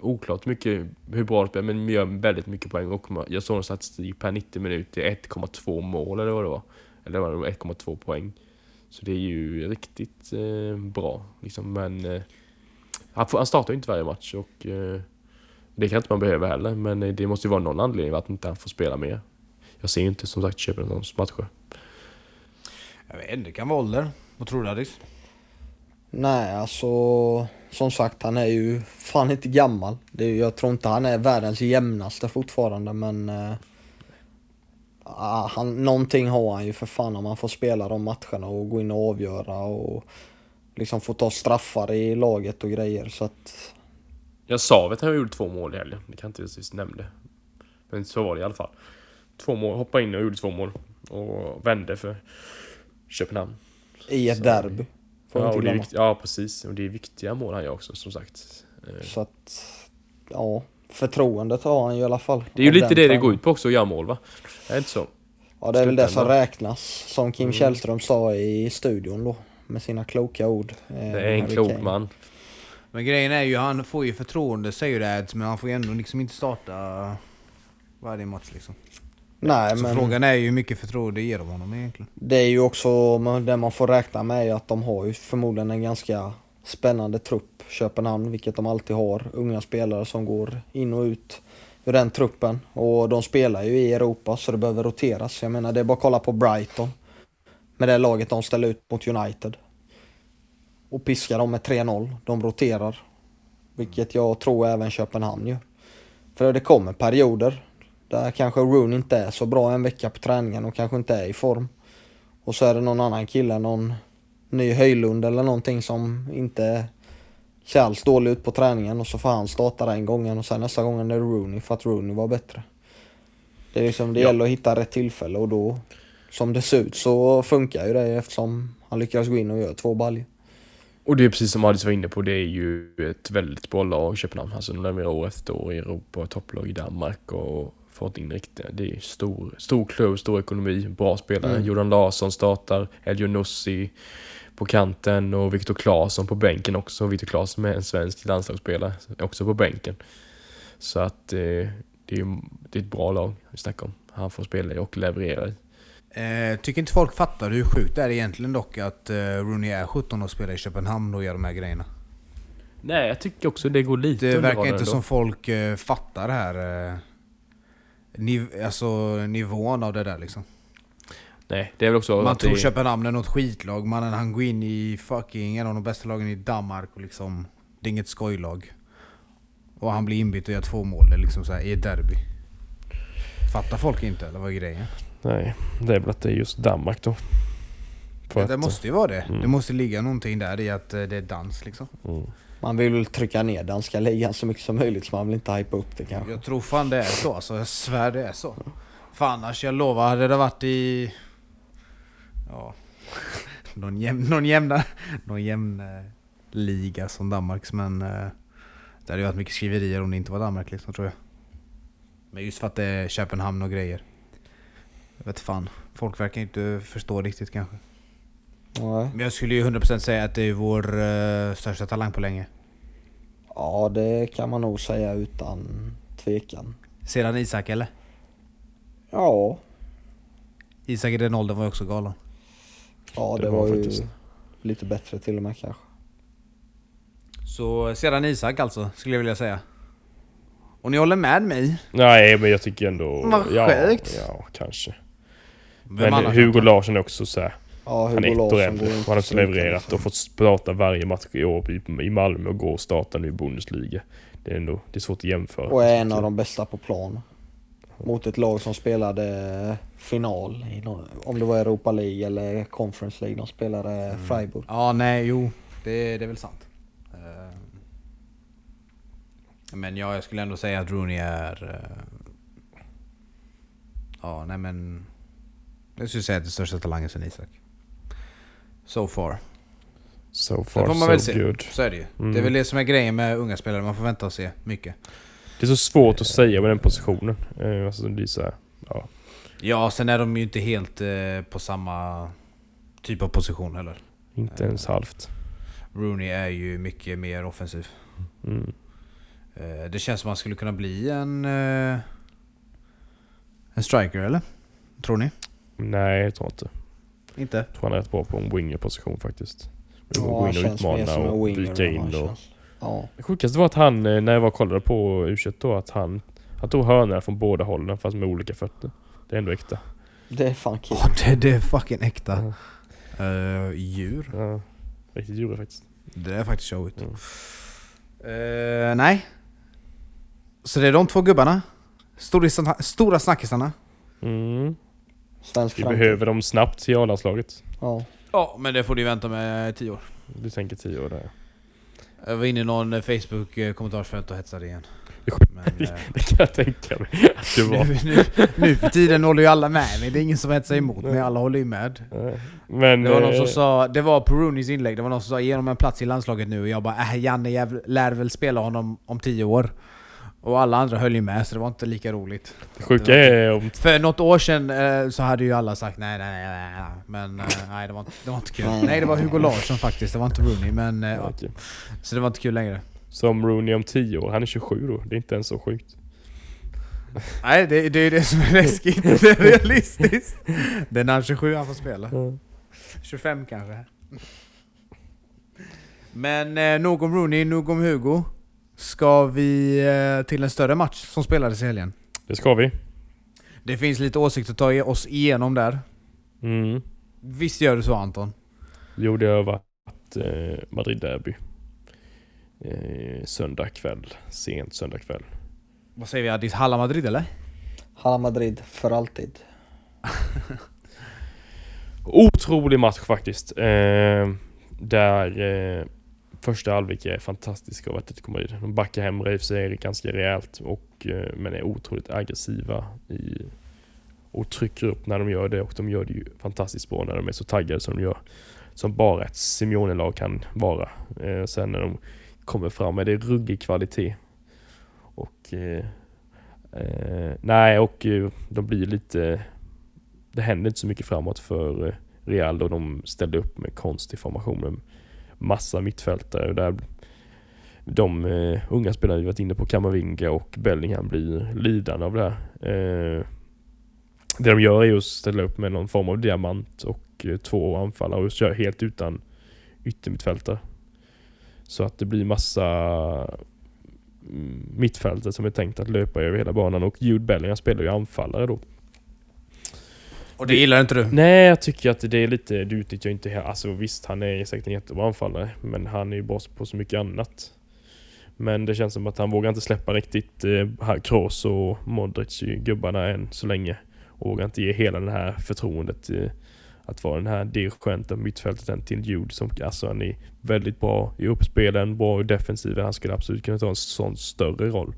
oklart mycket hur bra det spelar, men gör väldigt mycket poäng. Och jag såg en statistik per 90 minuter, 1,2 mål eller vad det var. Eller var det 1,2 poäng. Så det är ju riktigt eh, bra. Liksom. Men eh, han, får, han startar ju inte varje match och eh, det kan inte man behöva heller. Men eh, det måste ju vara någon anledning att inte han får spela mer. Jag ser ju inte som sagt Köpenhamns matcher. Jag vet inte, det kan vara ålder. Vad tror du Addis? Nej, alltså som sagt han är ju fan inte gammal. Det är, jag tror inte han är världens jämnaste fortfarande men eh, ah, han, någonting har han ju för fan om han får spela de matcherna och gå in och avgöra och liksom få ta straffar i laget och grejer så att Jag sa att han gjorde två mål i helgen. Det kan inte sist nämnde. Men så var det i alla fall. Två mål, hoppade in och gjorde två mål. Och vände för Köpenhamn. i ett Så- derby. Ja, och det är vikt, ja, precis. Och det är viktiga mål han gör också, som sagt. Eh, Så att ja, förtroendet har han ju i alla fall. Det är ju lite det det tränaren. går ut på också, att göra mål va? Är det inte så? Ja det är väl det som räknas, som Kim Mm. Källström sa i studion då. Med sina kloka ord. eh, Det är en klok Kane. man. Men grejen är ju, han får ju förtroende säger det Ads, men han får ju ändå liksom inte starta varje match liksom. Nej Så men frågan är ju hur mycket förtroende ger de honom egentligen? det är ju också det man får räkna med är att de har ju förmodligen en ganska spännande trupp, Köpenhamn, vilket de alltid har. Unga spelare som går in och ut ur den truppen. Och de spelar ju i Europa så det behöver roteras. Jag menar det är bara att kolla på Brighton. Med det laget de ställer ut mot United. Och piskar dem med 3-0. De roterar. Vilket jag tror även Köpenhamn gör. För det kommer perioder där kanske Rooney inte är så bra en vecka på träningen och kanske inte är i form. Och så är det någon annan kille, någon ny Höjlund eller någonting som inte ser alls dålig ut på träningen och så får han starta den gången och sen nästa gång är det Rooney för att Rooney var bättre. Det är liksom, det Ja. gäller att hitta rätt tillfälle och då som det ser ut så funkar ju det eftersom han lyckas gå in och göra två baljor. Och det är precis som Adis var inne på, det är ju ett väldigt bra lag, Köpenhamn. Alltså de levererar år efter år i Europa, topplag i Danmark och fått in riktiga. Det är stor, stor klubb, stor ekonomi, bra spelare. Mm. Jordan Larsson startar, Elio Nussi på kanten och Viktor Claesson på bänken också. Viktor Claesson är en svensk landslagsspelare, också på bänken. Så att eh, det, är, det är ett bra lag vi snackar om. Han får spela i och leverera i. Eh, tycker inte folk fattar hur sjukt det är egentligen dock att eh, Rooney är 17 och spelar i Köpenhamn och gör de här grejerna. Nej, jag tycker också det går lite Det verkar inte som folk eh, fattar det här... Eh, niv- alltså nivån av det där liksom. Nej, det är väl också Man tror det... Köpenhamn är något skitlag, mannen han går in i fucking en av de bästa lagen i Danmark och liksom... Det är inget skojlag. Och han blir inbytt och gör två mål liksom så här, i ett derby. Fattar folk inte eller vad är grejen? Nej, det är väl att det är just Danmark då. För Ja, att- det måste ju vara det. Mm. Det måste ligga någonting där i att eh, det är dans liksom. Mm. Man vill väl trycka ner danska ligan så mycket som möjligt så man vill inte hypa upp det kanske. Jag tror fan det är så alltså, jag svär det är så. För annars, jag lovar, hade det varit i... Ja... Någon jämn, någon jämna, någon jämn eh, liga som Danmarks men... Eh, det hade ju varit mycket skriverier om det inte var Danmark liksom tror jag. Men just för att det är Köpenhamn och grejer. Jag vet fan. Folk verkar inte förstå riktigt kanske. Nej. Men jag skulle ju 100% säga att det är vår eh, största talang på länge. Ja, det kan man nog säga utan tvekan. Sedan Isak eller? Ja, Isak i den åldern var ju också galen. Ja det, Det var, var ju faktiskt- lite bättre till och med kanske. Så sedan Isak alltså, skulle jag vilja säga. Och ni håller med mig? Nej, men jag tycker ändå... Vad ja, sjukt. Ja, kanske. Vem Men? Hugo Larsson är också så här. Ja, Han är ett år äldre. Han har också levererat liksom. och fått starta varje match i år i, i Malmö och gå och starta nu i Bundesliga. Det är ändå det är svårt att jämföra. Och är en av de bästa på plan. Mot ett lag som spelade final, i om det var Europa League eller Conference League. De spelade Mm. Freiburg. Ja, nej, jo. Det, det är väl sant. Eh, Men ja, jag skulle ändå säga att Rooney är... eh, Ja, nej men... Jag skulle säga att det är största talangen sen Isak. So far. So far får man väl so se. good. Så är det ju. Mm. Det är väl det som är grejen med unga spelare, man får vänta och se mycket. Det är så svårt att säga med den positionen. Eh, Alltså det är så här, ja. Ja, sen är de ju inte helt eh, på samma typ av position heller. Inte ens halvt. Rooney är ju mycket mer offensiv. Mm. Eh, Det känns som han skulle kunna bli en... eh, En striker eller? Tror ni? Nej, jag tror inte. Inte? Jag tror han är rätt bra på en winger-position faktiskt. Ja, gå han in och känns mer utmana som en och än in och... känns. Ja. Det sjukaste var att han, eh, när jag var och kollade på u då, att han... Han tog hörnorna från båda hållen fast med olika fötter. Det är ändå äkta. Det är fan kul. Ja, det, det är fucking äkta. Eh, djur? Ja, riktigt djuret faktiskt. Det är faktiskt showigt. Mm. Eh, nej. Så det är de två gubbarna. Storisa- Stora snackisarna. Mm. Svensk Vi framtid. behöver dem snabbt till A-landslaget. Ja. Ja, men det får du vänta med tio år. Du tänker tio år där. Jag var inne i någon Facebook-kommentarsfält och hetsade igen. Men, eh, Det kan jag tänka mig att det var. nu, nu, nu för tiden håller ju alla med mig. Det är ingen som hetsar emot mig, alla håller ju med. Men... Det var någon som eh, sa, det var på Rooneys inlägg, det var någon som sa ge honom en plats i landslaget nu och jag bara äh, Janne jäv, lär väl spela honom om tio år. Och alla andra höll ju med så det var inte lika roligt. Det sjuka är om... För något år sedan eh, så hade ju alla sagt nej nej nej, nej, men eh, nej det var, inte, det var inte kul. Nej. Nej det var Hugo Larsson faktiskt, det var inte Rooney men eh. Okej. Så det var inte kul längre. Som Rooney om tio år. Han är 27 då. Det är inte ens så sjukt. Nej det, det är det som är läskigt, det är realistiskt. Det är när han är 27 han får spela. 25 kanske. Men eh, nog om Rooney, nog om Hugo. Ska vi eh, till en större match som spelades i helgen? Det ska vi. Det finns lite åsikter att ta oss igenom där. Mm. Visst gör du så Anton? Jo, det har varit eh, Madrid-derby. Eh, söndag kväll. Sent söndag kväll. Vad säger vi? Addis Halla Madrid eller? Hala Madrid för alltid. Otrolig match faktiskt. Eh, där första halvlek är fantastisk av Atletico Madrid. De backar hem Reif sig ganska rejält och, eh, men är otroligt aggressiva i, och trycker upp när de gör det och de gör det ju fantastiskt bra när de är så taggade som de gör. Som bara ett Simeone-lag kan vara. Eh, sen när de kommer fram är det ruggig kvalitet. Och eh, eh, nej, och eh, de blir lite det händer inte så mycket framåt för eh, Real då de ställde upp med konstig formation med massa mittfältare. Där de eh, unga spelarna vi varit inne på, Kamavinga och Bellingham, blir lidande av det här. Eh, det de gör är att ställa upp med någon form av diamant och eh, två anfallare och kör helt utan yttermittfältare. Så att det blir massa mm, mittfältare som är tänkt att löpa över hela banan och Jude Bellingham spelar ju anfallare då. Och det gillar inte du? Nej, jag tycker att det är lite, du utnyttjar inte Alltså visst, han är säkert en jättebra anfallare, men han är ju bra på så mycket annat. Men det känns som att han vågar inte släppa riktigt eh, Kroos och Modric, eh, gubbarna, än så länge. Och vågar inte ge hela det här förtroendet eh, att vara den här dirigenten på mittfältet till Jude som alltså han är väldigt bra i uppspelen, bra i defensiven. Han skulle absolut kunna ta en sån större roll.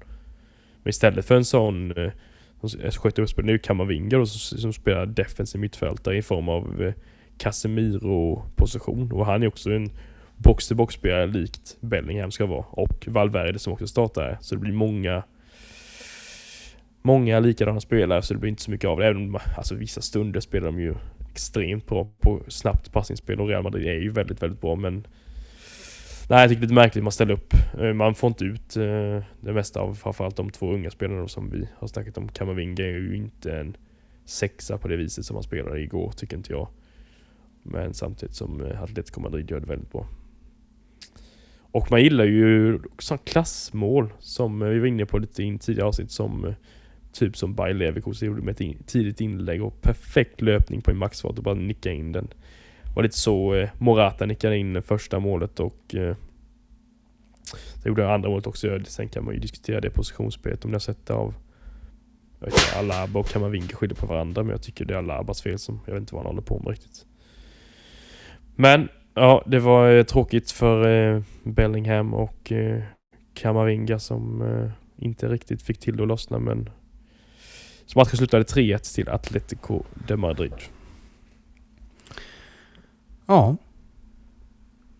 Men istället för en sån eh, som upp uppspel nu, Kamavinga då, som, som spelar defensiv mittfältare i form av eh, Casemiro-position. Och han är också en box-to-box-spelare likt Bellingham ska vara. Och Valverde som också startar här. Så det blir många Många likadana spelare så det blir inte så mycket av det. Även om alltså, vissa stunder spelar de ju extremt bra på snabbt passningsspel och Real Madrid är ju väldigt, väldigt bra men Nej jag tycker det är lite märkligt man ställer upp. Eh, man får inte ut eh, det mesta av framförallt de två unga spelarna som vi har snackat om. Kamavinga är ju inte en sexa på det viset som han spelade igår tycker inte jag. Men samtidigt som eh, Atletico Madrid gör det väldigt bra. Och man gillar ju sådana klassmål som vi var inne på lite i tidigare avsnitt som Typ som Bayer Leverkusen gjorde med ett in, tidigt inlägg och perfekt löpning på en maxfart och bara nicka in den. Det var lite så eh, Morata nickade in första målet och eh, det gjorde andra målet också. Sen kan man ju diskutera det positionsspelet om ni har sett det av jag vet inte, Alaba och Kamavinga skyller på varandra men jag tycker det är Alabas fel som jag vet inte vad han håller på med riktigt. Men ja, det var eh, tråkigt för eh, Bellingham och eh, Kamavinga som inte riktigt fick till det att lossna men så matchen slutade 3-1 till Atletico de Madrid. Ja.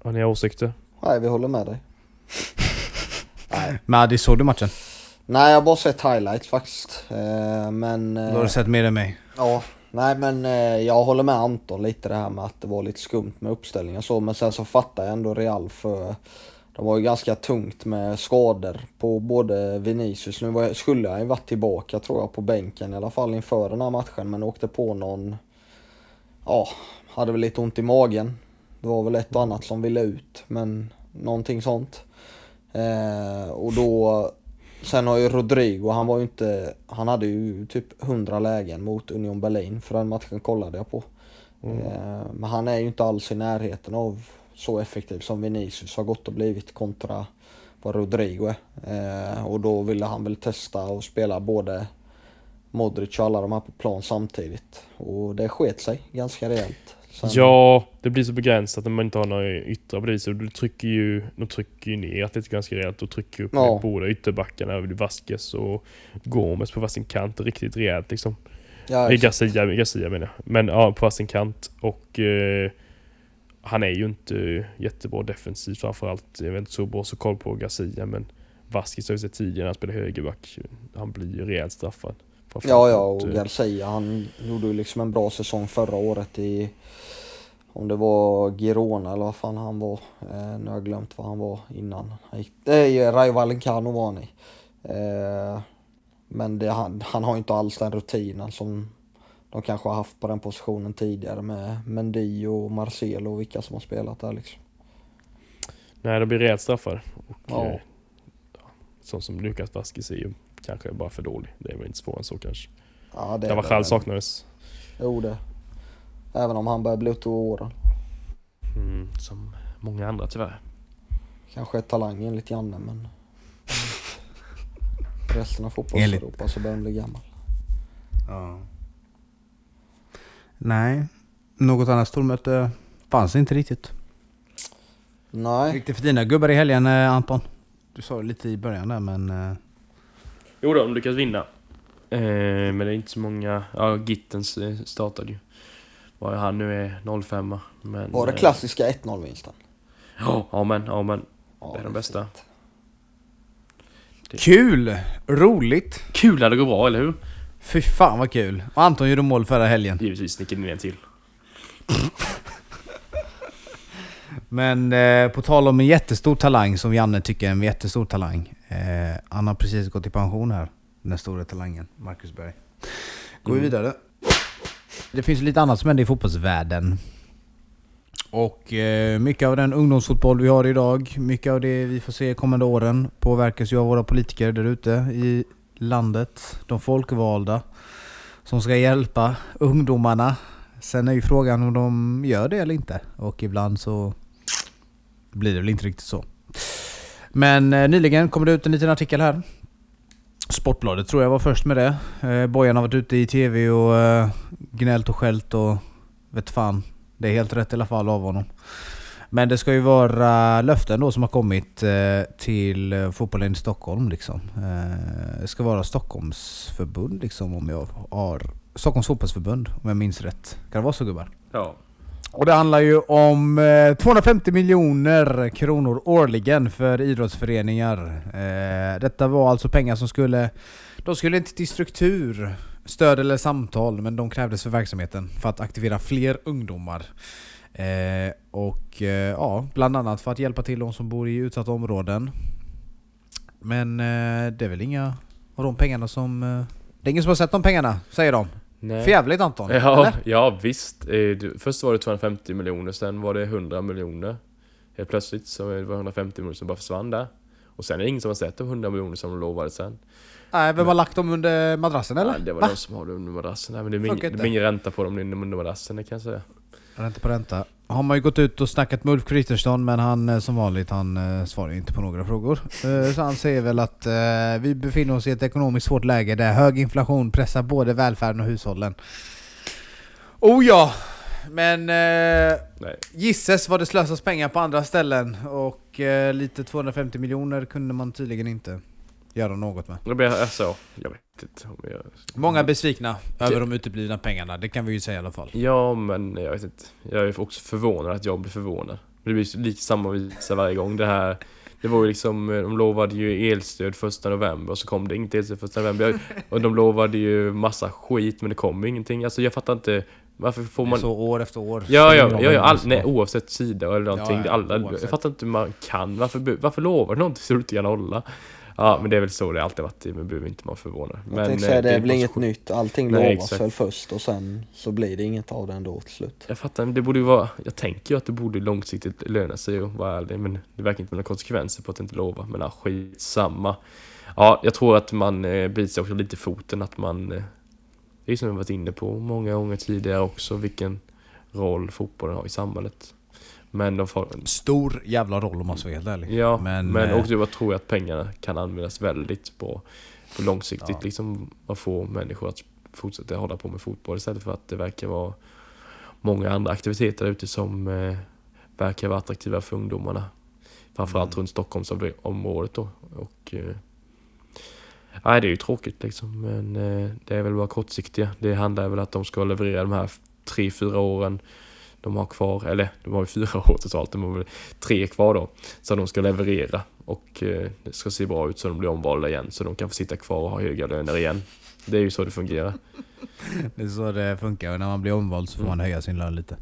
Har ni åsikter? Nej, vi håller med dig. Nej. Maddi, såg du matchen? Nej, jag har bara sett highlights faktiskt. Eh, men... Då Eh, har du sett mer än mig. Ja, nej men eh, jag håller med Anton lite det här med att det var lite skumt med uppställningen så. Men sen så fattar jag ändå Real för de var ju ganska tungt med skador på både Vinicius. Nu var, skulle han ju varit tillbaka tror jag på bänken i alla fall inför den här matchen men åkte på någon... Ja, hade väl lite ont i magen. Det var väl ett och annat som ville ut men någonting sånt. Eh, och då Sen har ju Rodrigo, han var ju inte, han hade ju typ 100 lägen mot Union Berlin för den matchen kollade jag på. Eh, men han är ju inte alls i närheten av så effektiv som Vinicius har gått och blivit kontra vad Rodrigo är. Eh, och då ville han väl testa och spela både Modric och alla de här på plan samtidigt. Och det sket sig ganska rejält. Sen- Ja, det blir så begränsat när man inte har några yttre viset. Du trycker ju, de trycker ju ner Atletico ganska rejält och trycker upp Ja. båda ytterbackarna. över Vasquez och Gomes på varsin kant riktigt rejält liksom. ja, exakt. Garcia, Garcia menar jag. Men ja, på varsin kant. Och eh, han är ju inte jättebra defensivt framförallt. Jag vet inte så bra så koll på Garcia men Vasquez har vi sett tidigare när han spelar högerback. Han blir ju rejält straffad. Ja, ja, och eh, Garcia han gjorde ju liksom en bra säsong förra året i om det var Girona eller vad fan han var. Eh, nu har jag glömt vad han var innan. Han gick, det Rayo Vallecano var han i. Eh, men det, han, han har inte alls den rutinen som de kanske har haft på den positionen tidigare med Mendy och Marcelo och vilka som har spelat där liksom. Nej, de blir rejält straffade. Och, Ja. eh, ja, sån som Lukas Vasquez är ju kanske bara för dålig. Det är väl inte svårare än så kanske. Ja, det själv saknades. Jo det. Även om han börjar bli till åren. Mm, som många andra tyvärr. Kanske är talang enligt Janne men resten av fotbolls-Europa så börjar han bli gammal. Ja. Nej. Något annat stormöte fanns inte riktigt. Nej, det för dina gubbar i helgen eh, Anton? Du sa det lite i början där men... Jo då, de lyckas vinna. Eh, men det är inte så många... Ja, Gittens eh, startade ju. Vad han nu är 05 men... var det eh, klassiska 1-0 vinsten? Ja, ja men, ja Det är de bästa. fint. Kul! Roligt! Kul när det går bra, eller hur? Fy fan vad kul! Och Anton gjorde mål förra helgen. Givetvis nickade ni en till. Men eh, på tal om en jättestor talang som Janne tycker är en jättestor talang. Eh, han har precis gått i pension här. Den stora talangen, Marcus Berg. Går vi Mm. vidare. Det finns lite annat som händer i fotbollsvärlden. Och eh, mycket av den ungdomsfotboll vi har idag, mycket av det vi får se kommande åren påverkas ju av våra politiker där ute i landet. De folkvalda som ska hjälpa ungdomarna. Sen är ju frågan om de gör det eller inte. Och ibland så blir det väl inte riktigt så. Men eh, nyligen kom det ut en liten artikel här. Sportbladet tror jag var först med det. Eh, Bojan har varit ute i TV och eh, gnällt och skällt och vet fan. Det är helt rätt i alla fall av honom. Men det ska ju vara löften då som har kommit eh, till eh, fotbollen i Stockholm liksom. Eh, det ska vara Stockholmsförbund liksom om jag har... Stockholms fotbollsförbund om jag minns rätt. Kan det vara så gubbar? Ja. Och det handlar ju om eh, 250 miljoner kronor årligen för idrottsföreningar. Eh, detta var alltså pengar som skulle... De skulle inte till struktur, stöd eller samtal, men de krävdes för verksamheten för att aktivera fler ungdomar. Eh, och ja, bland annat för att hjälpa till de som bor i utsatta områden. Men det är väl inga av de pengarna som... Det är ingen som har sett de pengarna, säger de. Nej. För jävligt Anton, Ja, eller? ja visst. Eh, Först var det 250 miljoner, sen var det 100 miljoner. Helt plötsligt så det var 150 miljoner som bara försvann där. Och sen är det ingen som har sett de 100 miljoner som de lovade sen. Nej, vem har lagt dem under madrassen eller? Ja, det var Va? de som har det under madrassen. Men det det blir ingen ränta på dem under madrassen, det kan jag säga. Ränta på ränta. Har man ju gått ut och snackat med Ulf Kristersson men han eh, som vanligt han eh, svarar inte på några frågor. Eh, Så han säger väl att vi befinner oss i ett ekonomiskt svårt läge där hög inflation pressar både välfärden och hushållen. Oh ja! Men eh, gisses vad det slösas pengar på andra ställen och eh, lite 250 miljoner kunde man tydligen inte göra något med. Det blir alltså, jag vet inte om jag... Många är besvikna över de uteblivna pengarna, det kan vi ju säga i alla fall. Ja, men jag vet inte. Jag är också förvånad att jag blir förvånad. Det blir lite samma visa varje gång. Det här... Det var ju liksom, de lovade ju elstöd första november och så kom det inget elstöd första november. Och de lovade ju massa skit men det kom ingenting. Alltså jag fattar inte. Varför får man... så år efter år. Ja, ja, ja, ja all, nej, oavsett sida eller någonting. Ja, ja, alla, jag fattar inte hur man kan. Varför, varför lovar du någonting så du inte kan hålla? Ja, men det är väl så det alltid varit. Men behöver inte vara förvånad. Jag Men, eh, säga, det är väl inget nytt. Allting Nej, lovas exakt. väl först och sen så blir det inget av det ändå till slut. Jag fattar, men det borde ju vara... Jag tänker ju att det borde långsiktigt löna sig att vara ärlig, men det verkar inte med några konsekvenser på att inte lova. Men ja, skitsamma. Ja, jag tror att man eh, biter sig också lite i foten att man... Eh, det är som jag varit inne på många gånger tidigare också, vilken roll fotbollen har i samhället. Men de får... Stor jävla roll om man ska vara helt ärlig. Ja, Men, men, eh, också jag tror jag att pengarna kan användas väldigt bra på långsiktigt Ja. liksom att få människor att fortsätta hålla på med fotboll istället för att det verkar vara många andra aktiviteter där ute som eh, verkar vara attraktiva för ungdomarna. Framförallt Mm. runt Stockholmsområdet då. Och, eh, nej, det är ju tråkigt liksom, men eh, det är väl bara kortsiktiga. Det handlar väl att de ska leverera de här tre, fyra åren de har kvar, eller de har ju fyra år totalt, de har väl tre kvar då. Så de ska leverera och eh, det ska se bra ut så de blir omvalda igen så de kan få sitta kvar och ha höga löner igen. Det är ju så det fungerar. Det är så det funkar. Och När man blir omvald så får man höja sin lön lite.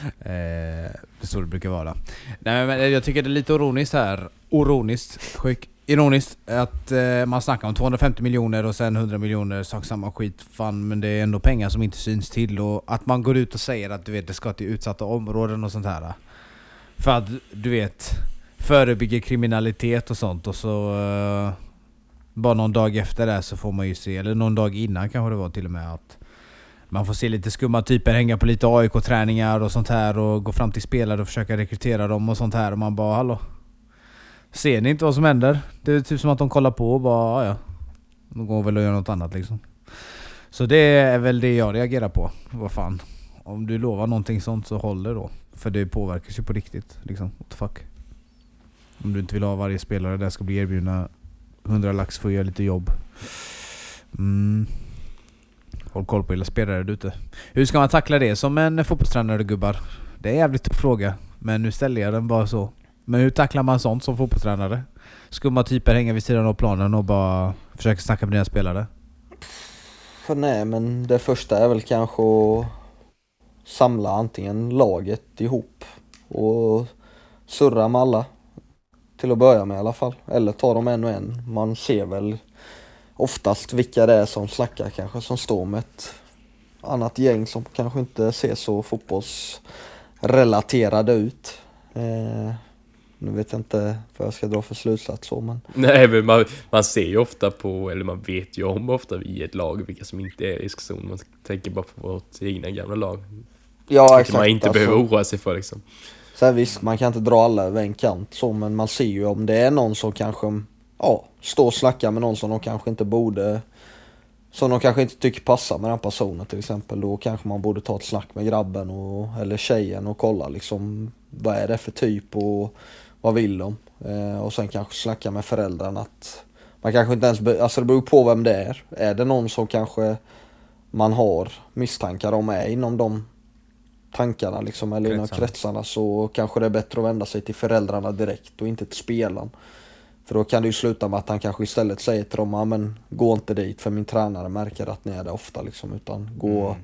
Eh, det är så det brukar vara. Nej, men jag tycker det är lite ironiskt här. Ironiskt, sjuk. Ironiskt att eh, man snackar om 250 miljoner och sen 100 miljoner, sak samma skit. Fan, men det är ändå pengar som inte syns till. Och att man går ut och säger att du vet, det ska till utsatta områden och sånt här. För att du vet, förebygga kriminalitet och sånt och så eh, bara någon dag efter det så får man ju se, eller någon dag innan kanske det var till och med att man får se lite skumma typer hänga på lite AIK-träningar och sånt här och gå fram till spelare och försöka rekrytera dem och sånt här och man bara hallå? Ser ni inte vad som händer? Det är typ som att de kollar på och bara "Ja, ja. De går väl och gör något annat liksom. Så det är väl det jag reagerar på. Vad fan. Om du lovar någonting sånt så håll det då. För det påverkas ju på riktigt liksom. What the fuck. Om du inte vill ha varje spelare där ska bli erbjudna 100 lax för att göra lite jobb. Mm. Håll koll på era spelare där ute. Hur ska man tackla det som en fotbollstränare gubbar? Det är en jävligt tuff fråga. Men nu ställer jag den bara så. Men hur tacklar man sånt som fotbollstränare? Skumma typer hänga vid sidan av planen och bara försöka snacka med dina spelare? För nej, men det första är väl kanske att samla antingen laget ihop och surra med alla. Till att börja med i alla fall. Eller ta dem en och en. Man ser väl oftast vilka det är som snackar kanske, som står med ett annat gäng som kanske inte ser så fotbollsrelaterade ut. Eh, nu vet jag inte vad jag ska dra för slutsats så men Nej, men man, man ser ju ofta på, eller man vet ju om ofta i ett lag vilka som inte är i riskzon. Man tänker bara på vårt egna gamla lag. Ja Vilka exakt. man inte alltså, behöver oroa sig för liksom. Sen visst, man kan inte dra alla över en kant så men man ser ju om det är någon som kanske ja, står och snackar med någon som de kanske inte borde som de kanske inte tycker passar med den personen till exempel. Då kanske man borde ta ett snack med grabben och, eller tjejen och kolla liksom vad är det för typ och vad vill de? Eh, och sen kanske snacka med föräldrarna att man kanske inte ens, alltså det beror på vem det är. Är det någon som kanske man har misstankar om är inom de tankarna liksom, eller inom Kretsarna. kretsarna så kanske det är bättre att vända sig till föräldrarna direkt och inte till spelaren. För då kan det ju sluta med att han kanske istället säger till dem, men gå inte dit för min tränare märker att ni är där ofta liksom, utan gå och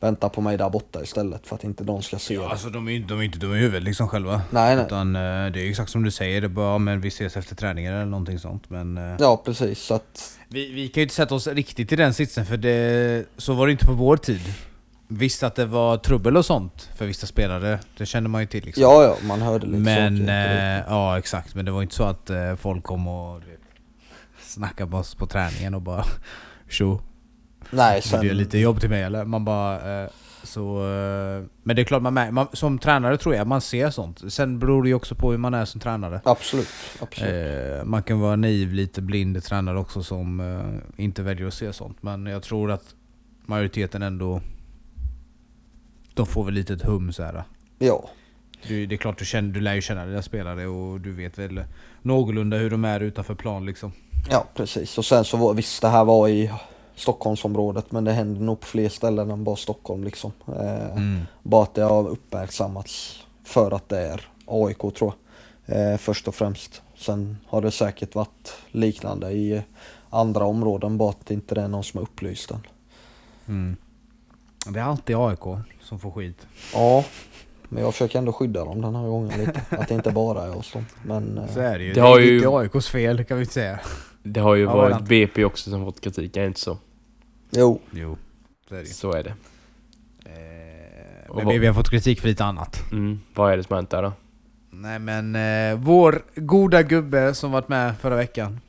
vänta på mig där borta istället för att inte de ska se Ja, det. alltså de är ju de är inte dumma i huvudet liksom själva. Nej nej. Utan eh, det är exakt som du säger, det bara men vi ses efter träningen eller någonting sånt. Men eh, Ja precis, så att vi, vi kan ju inte sätta oss riktigt i den sitsen för det, så var det inte på vår tid. Visst att det var trubbel och sånt för vissa spelare, det kände man ju till liksom. ja ja, man hörde lite Men, saker. eh, ja exakt, men det var inte så att folk kom och snackade på oss på träningen och bara Tjo, Nej sen, du göra lite jobb till mig eller? Man bara, eh, så... Eh, men det är klart, man, man, som tränare tror jag man ser sånt. Sen beror det ju också på hur man är som tränare. absolut, absolut. Eh, man kan vara naiv, lite blind tränare också som eh, inte väljer att se sånt. Men jag tror att majoriteten ändå... De får väl lite ett hum så här. Ja, Du, det är klart du, känner, du lär ju känna dina spelare och du vet väl någorlunda hur de är utanför plan liksom. ja precis. Och sen så var, visst det här var i Stockholmsområdet men det händer nog på fler ställen än bara Stockholm liksom. Eh, Mm. Bara att det har uppmärksammats för att det är AIK tror jag. Eh, först och främst. Sen har det säkert varit liknande i andra områden bara att det inte är någon som har upplyst än. Mm. Det är alltid AIK som får skit. Ja, men jag försöker ändå skydda dem den här gången lite. Att det inte bara är dem. Men eh, Så är det ju. Det Det, har är ju- inte AIKs fel kan vi inte säga. Det har ju Ja, varit. BP också som fått kritik, är det inte så? Jo, Jo, så är det. Så är det. Eh, men vad- vi, vi har fått kritik för lite annat. Mm, vad är det som har hänt där då? Nej men eh, vår goda gubbe som varit med förra veckan.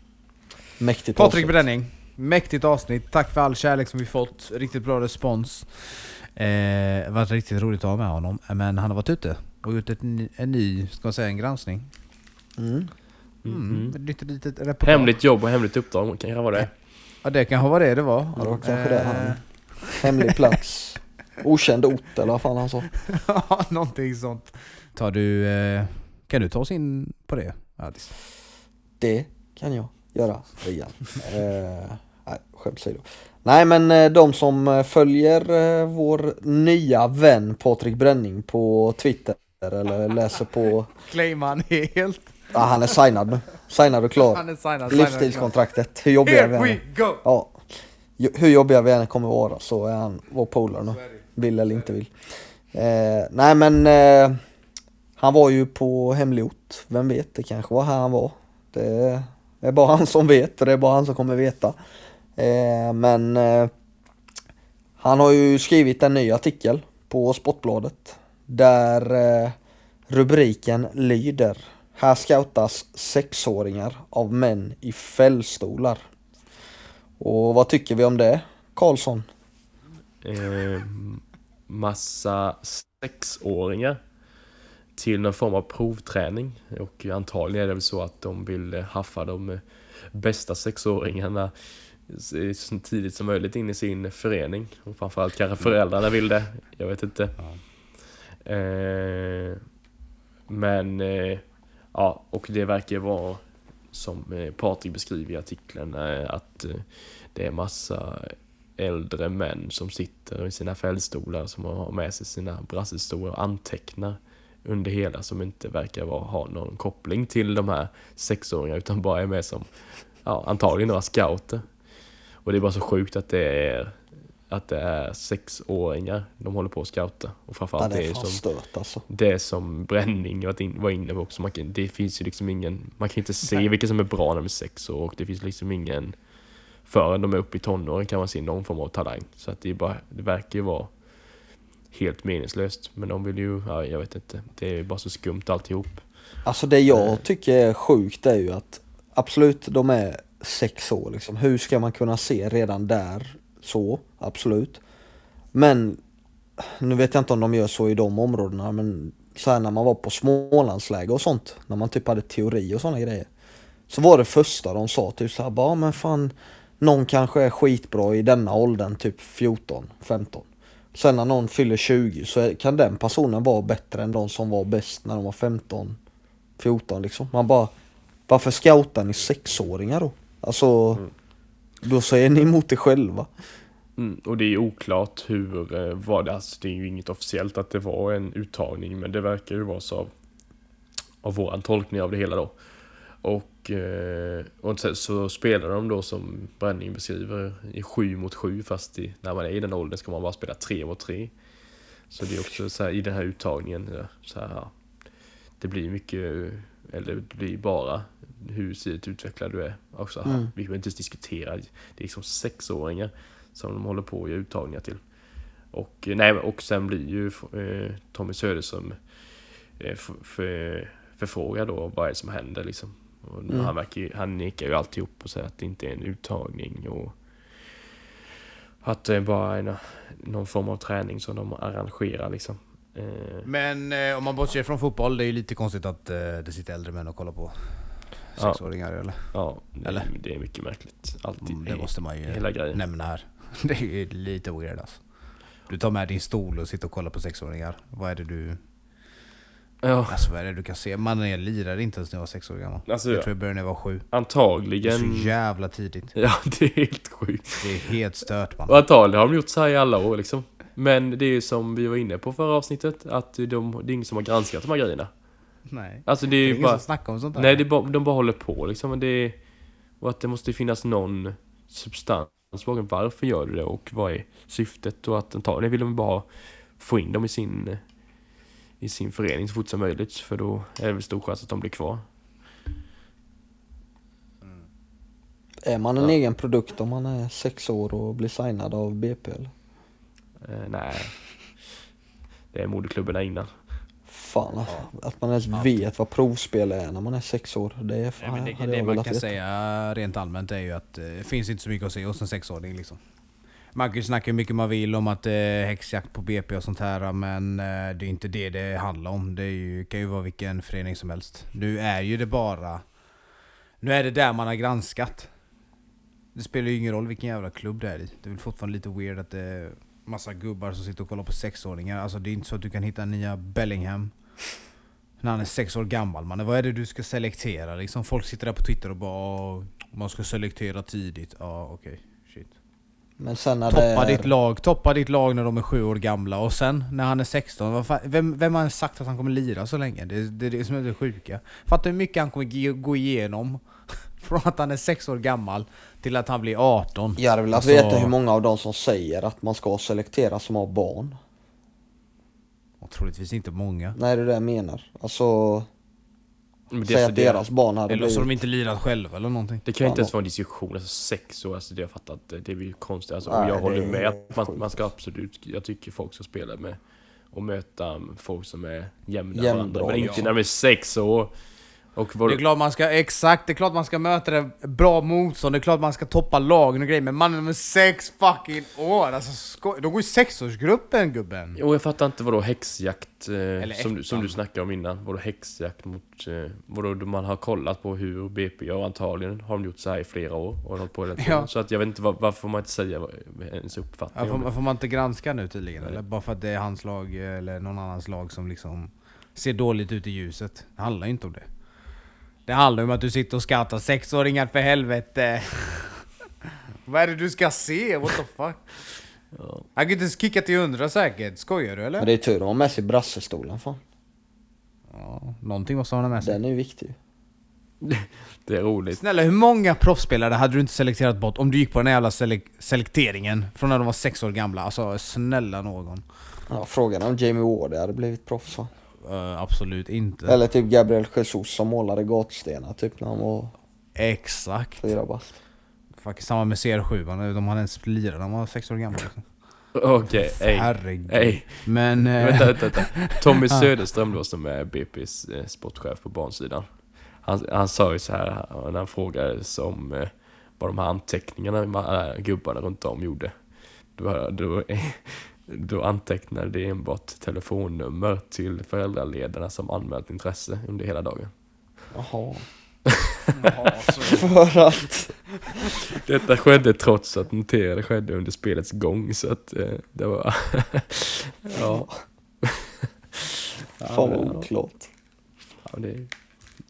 mäktigt Patrik avsnitt. Bränning. Mäktigt avsnitt. Tack för all kärlek som vi fått. Riktigt bra respons. Eh, varit riktigt roligt att ha med honom. Men han har varit ute och gjort ett, ny- en ny, ska man säga en granskning. Mm. Mm. Mm. Ett litet, litet reportage. Hemligt jobb och hemligt uppdrag, kan det vara det? Ja det kanske var det det var. Ja, det var kanske det han... Eh, Hemlig plats. Okänd ort eller vad fan han sa. Ja, någonting sånt. Tar du, eh, kan du ta oss in på det? Adis? Det kan jag göra, Rian. eh, nej, skämt åsido. Nej men de som följer vår nya vän Patrik Bränning på Twitter eller läser på... Claimar han helt? Ja, han är signad nu. Signad och klar. Han är signad. Livstidskontraktet. Hur jobbiga vi än go! Ja. Hur jobbiga vi än kommer vara så är han vår polare nu. Vill eller inte vill. Eh, nej men eh, han var ju på hemlig ort. Vem vet, det kanske var här han var. Det är bara han som vet och det är bara han som kommer veta. Eh, men eh, han har ju skrivit en ny artikel på Sportbladet. Där eh, rubriken lyder Här scoutas sexåringar av män i fällstolar. Och vad tycker vi om det, Karlsson? Eh, massa sexåringar till någon form av provträning. Och antagligen är det väl så att de vill haffa de bästa sexåringarna så tidigt som möjligt in i sin förening. Och framförallt kanske föräldrarna vill det. Jag vet inte. Eh, men eh, ja, och det verkar ju vara som eh, Patrik beskriver i artikeln eh, att eh, det är massa äldre män som sitter i sina fällstolar som har med sig sina brassestolar och antecknar under hela som inte verkar vara, ha någon koppling till de här sexåringarna utan bara är med som ja, antagligen några scouter. Och det är bara så sjukt att det är att det är sexåringar de håller på att scouta. Och Ja, framförallt det det är är fan som stört alltså. det som Bränning var in- var inne på också. Man kan, det finns ju liksom ingen, man kan inte se vilka som är bra när de är sex år och det finns liksom ingen förrän de är uppe i tonåren kan man se någon form av talang. Så att det, bara, det verkar ju vara helt meningslöst. Men de vill ju, ja, jag vet inte, det är bara så skumt alltihop. Alltså det jag tycker är sjukt är ju att absolut de är sex år liksom. Hur ska man kunna se redan där så? Absolut. Men nu vet jag inte om de gör så i de områdena men så här när man var på Smålandsläge och sånt, när man typ hade teori och sådana grejer. Så var det första de sa typ såhär bara men fan någon kanske är skitbra i denna åldern, typ 14, 15. Sen när någon fyller 20 så kan den personen vara bättre än de som var bäst när de var 15, 14 liksom. Man bara, varför scoutar ni sexåringar då? Alltså, mm då säger ni emot er själva. Mm, och det är oklart hur, eh, vad det, alltså det är ju inget officiellt att det var en uttagning men det verkar ju vara så av, av våran tolkning av det hela då. Och, eh, och sen så spelar de då som Bränning beskriver i sju mot sju fast i, när man är i den åldern ska man bara spela tre mot tre. Så det är också så här, i den här uttagningen, så här, ja, det blir mycket, eh, eller det blir bara hur sidigt utvecklad du är också. Mm. Vi behöver inte ens diskutera, det är liksom sexåringar som de håller på att göra uttagningar till. Och, eh, nej, och sen blir ju eh, Tommy Söderström eh, förfrågad då vad är det som händer liksom. Och Mm. han, verkar, ju- han nekar ju alltihop och säger att det inte är en uttagning och att det är bara är någon form av träning som de arrangerar liksom. Eh, Men eh, om man bortser från fotboll, det är ju lite konstigt att eh, det sitter äldre män och kollar på. Sexåringar eller? ja, det, Eller? det är mycket märkligt. Alltid. Mm, Det måste man ju hela grejen. nämna här. Det är ju lite weird alltså. Du tar med din stol och sitter och kollar på sexåringar. Vad är det du... Ja, Alltså vad är det du kan se? Man är lirade inte ens när jag var sex år gammal. alltså Jag ja, tror jag började när jag var sju. Det är antagligen. så jävla tidigt. Ja, det är helt sjukt. Det är helt stört man. Och antagligen har de gjort så här i alla år liksom. Men det är ju som vi var inne på förra avsnittet, att de, det är ingen som har granskat de här grejerna. Nej. Alltså det Det är är ju ingen bara... som snackar om sånt där. Nej, det är bara, de bara håller på liksom. Men det är, och att det måste finnas någon substans bakom varför gör du det och vad är syftet och att antagligen vill de bara få in dem i sin i sin förening så fort som möjligt för då är det väl stor chans att de blir kvar. Är man en Ja. egen produkt om man är sex år och blir signad av BP eller? Eh, nej. Det är moderklubbarna innan. Fan alltså, att man ens vet vad provspel är när man är sex år. Det är fan, Ja, men det, det jag man kan veta. säga rent allmänt är ju att eh, det finns inte så mycket att säga hos en sexåring liksom. Man kan ju snacka hur mycket man vill om att det är häxjakt på BP och sånt här men eh, det är inte det det handlar om. Det ju, kan ju vara vilken förening som helst. Nu är ju det bara... Nu är det där man har granskat. Det spelar ju ingen roll vilken jävla klubb det är i. Det är väl fortfarande lite weird att det är massa gubbar som sitter och kollar på sexåringar. Alltså det är inte så att du kan hitta nya Bellingham när han är sex år gammal mannen. Vad är det du ska selektera liksom? Folk sitter där på Twitter och bara "Åh, man ska selektera tidigt. Ja okej, shit. Men sen när det Toppa är... ditt lag, toppa ditt lag när de är sju år gamla och sen när han är 16, vad fan, vem, vem har sagt att han kommer lira så länge? Det, det är det som är det sjuka. Fatta hur mycket han kommer gå igenom från att han är sex år gammal till att han blir 18. Jag hade velat Alltså- veta hur många av dem som säger att man ska selektera som har barn. Troligtvis inte många. Nej det är det jag menar. Alltså, Men det, säg alltså, att det, deras barn hade Eller så har de inte lirat själva eller någonting. det kan ju inte Ja. ens vara en diskussion, alltså sex år, alltså det har jag fattat, det, det blir ju konstigt. Alltså, Nej, jag håller med att man, man ska absolut, jag tycker folk ska spela med och möta folk som är jämna Jämnbra, varandra. Men inte ja. när de är sex år. Och vad, Det är klart man ska, exakt, det är klart man ska möta det bra motstånd, det är klart man ska toppa lagen och grejer Men mannen med sex fucking år, alltså sko- de går i sexårsgruppen gubben! Jo, jag fattar inte vadå häxjakt, eh, som, du, som du snackade om innan. Vadå häxjakt mot, eh, vadå då man har kollat på hur BP gör, antagligen har de gjort så här i flera år och hållit på hela tiden. Ja. Så att jag vet inte, var, varför får man inte säga ens uppfattning Ja, om får, man inte granska nu tydligen? Nej. Eller bara för att det är hans lag eller någon annans lag som liksom ser dåligt ut i ljuset? Det handlar ju inte om det. Det handlar om att du sitter och skattar sexåringar för helvete! Vad är det du ska se? What the fuck? Ja. Han kan inte ens kicka till hundra säkert, skojar du eller? Men det är tur att ha med sig brassestolen fan. Ja, någonting måste han ha med sig. Den är viktig. Det är roligt. Snälla, hur många proffsspelare hade du inte selekterat bort om du gick på den här jävla selek selekteringen från när de var sex år gamla? Alltså snälla någon. Ja, frågan är om Jamie Ward hade blivit proffs va? Eh, absolut inte. Eller typ Gabriel Jesus som målade gatstenar typ när han var Exakt. fyra bast. Faktiskt samma med CR7, de hade ens lirare, de var sex år gamla liksom. Okej, ej. Herregud. Ej. Men... eh, Vänta, vänta, vänta. Tommy. Söderström då som är BP's eh, sportchef på barnsidan. Han, han sa ju så här när han frågades om eh, vad de här anteckningarna gubbarna runt om gjorde. Då, då, då antecknade det enbart telefonnummer till föräldraledarna som anmält intresse under hela dagen. Jaha. Jaha, så- För att... Detta skedde trots att noterade skedde under spelets gång så att eh, det var... ja. Fan vad oklart. ja, det,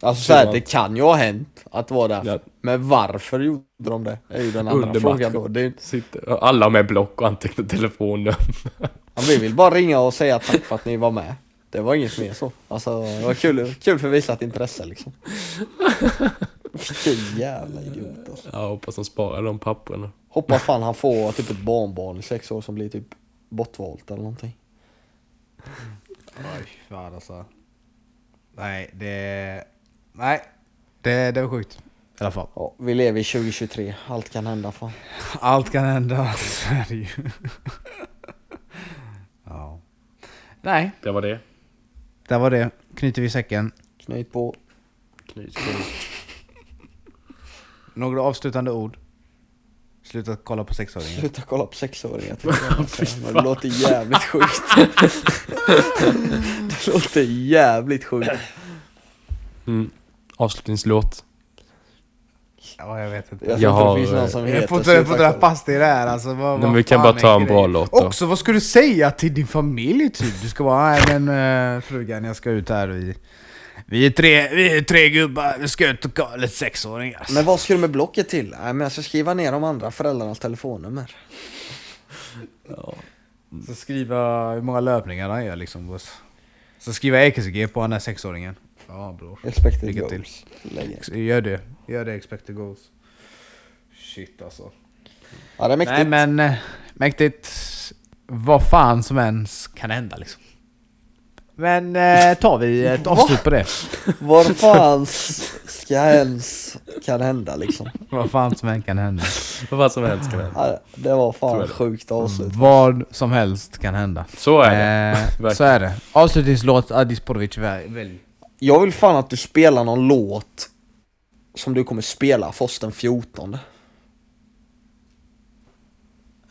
Alltså så här, det kan ju ha hänt att det var därför. Ja. Men varför gjorde de det? är ju den andra Under frågan matchen. då. Det är, sitter, alla med block och antecknar telefonnummer. ja, vi vill bara ringa och säga tack för att ni var med. Det var inget mer så. Alltså det var kul, kul för visat intresse liksom. Vilken jävla idiot alltså. Jag hoppas de sparar de papperna. Hoppas fan han får typ ett barnbarn i sex år som blir typ bortvalt eller någonting. Oj, fan alltså. Nej, det... Nej. Det, det var sjukt. I alla fall. Ja, vi lever i 2023, allt kan hända fan. Allt kan hända, så är det ju. ja. Nej, Det var det. där var det. Knyter vi säcken. Knyt på. Knyt, knyt. Några avslutande ord. Sluta kolla på sexåringar. Sluta kolla på sexåringar. Men det låter jävligt sjukt. det låter jävligt sjukt. Mm. Avslutningslåt. Ja, jag vet inte. Jag Jag har, inte det finns någon som Jag får inte, dra fast i det här alltså. Vad, Men vad vi kan bara är ta en bra låt då. Också, vad ska du säga till din familj typ? Du ska bara, nej men uh, frugan jag ska ut här vi, vi är tre, vi är tre gubbar, vi ska ut och kolla lite sexåringar. Men vad ska du med blocket till? Nej men jag ska skriva ner de andra föräldrarnas telefonnummer. Så skriva hur många löpningar han gör liksom. Så skriva EKG på den här sexåringen. Ja bror. Expected Lycka till. goals. Lägg. Gör det. Gör det expected goals. Shit alltså. Ja det är mäktigt. Nej men, eh, mäktigt. Vad fan som ens kan hända liksom. Men eh, tar vi ett avslut på det? Vad fan s- ska ens kan hända liksom? Vad fan som än kan hända. Vad fan som helst kan hända. Det var fan sjukt avslut. Vad som helst kan hända. Så är det. Eh, så är det. Avslutningslåt Adi Sporovic väl- välj. Jag vill fan att du spelar någon låt som du kommer spela för oss den 14.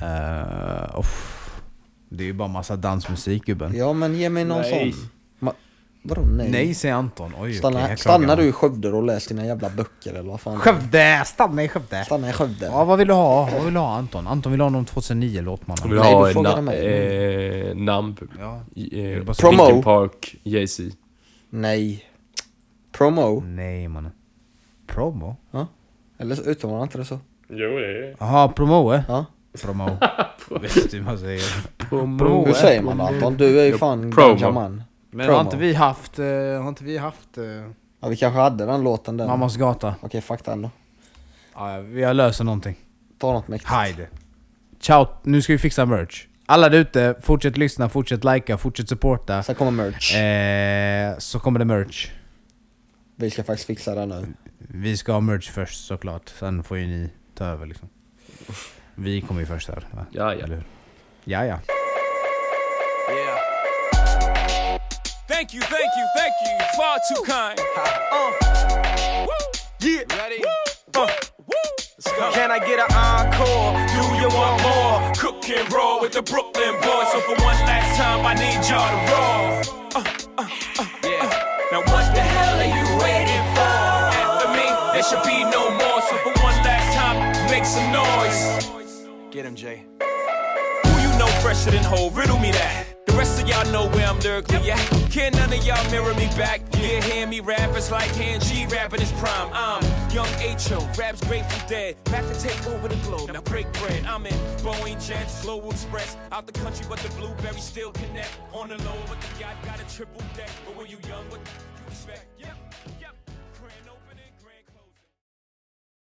Uh, uff. Det är ju bara massa dansmusik gubben. Ja men ge mig någon Nej. sån. Ma- Vadå nej? Nej säger Anton. Oj, Stanna, okej, jag stannar du i Skövde och läs dina jävla böcker eller vad fan? Skövde! Stanna i Skövde! Stanna i Skövde. Ja vad vill du ha? Vad vill du ha Anton? Anton vill ha någon 2009 låt Jag mannen. vill Nej, ha du frågade na- mig. eh, namn. Ja. Eh, Promo. Linkin Park, Jay-Z. Nej. Promo? Nej mannen. Promo? Eller uttalar man inte det så? Jo, det är Jaha, promo? Ja. Promo. Vet du hur man säger? Promo. Hur säger man Anton? Du är ju Ja, fan promo. ganja man. Men Promo. har inte vi haft, eh, har inte vi haft eh, Ja vi kanske hade den låten där. Mammas gata? Okej fuck den då. Ja, ja, vi har löst någonting. Ta något mäktigt. Heide. Ciao, nu ska vi fixa merch. Alla där ute, fortsätt lyssna, fortsätt likea, fortsätt supporta. Sen kommer merch. Eh, så kommer det merch. Vi ska faktiskt fixa den nu. Vi ska ha merch först såklart, sen får ju ni ta över liksom. Vi kommer ju först här. Va? Ja, ja. Eller hur? Ja, ja. Yeah. Thank you, thank you, thank you. Far too kind. Uh. Yeah. Ready? Uh. Can I get an encore? Do you want more? Cook and roll with the Brooklyn boys. So for one last time, I need y'all to roll. Uh, uh, uh, yeah. Now what the hell are you waiting for? After me, there should be no more. So for one last time, make some noise. Get him, Jay. Who you know fresher than whole? Riddle me that. The rest of y'all know where I'm lyrically at. Can none of y'all mirror me back? Yeah, hear me rap, it's like hand G rapping his prime. I'm young H.O., raps Grateful Dead. Back to take over the globe, now break bread. I'm in Boeing Jets, Global Express. Out the country, but the blueberries still connect. On the low, but the yacht got a triple deck. But when you young, what you expect? Yeah.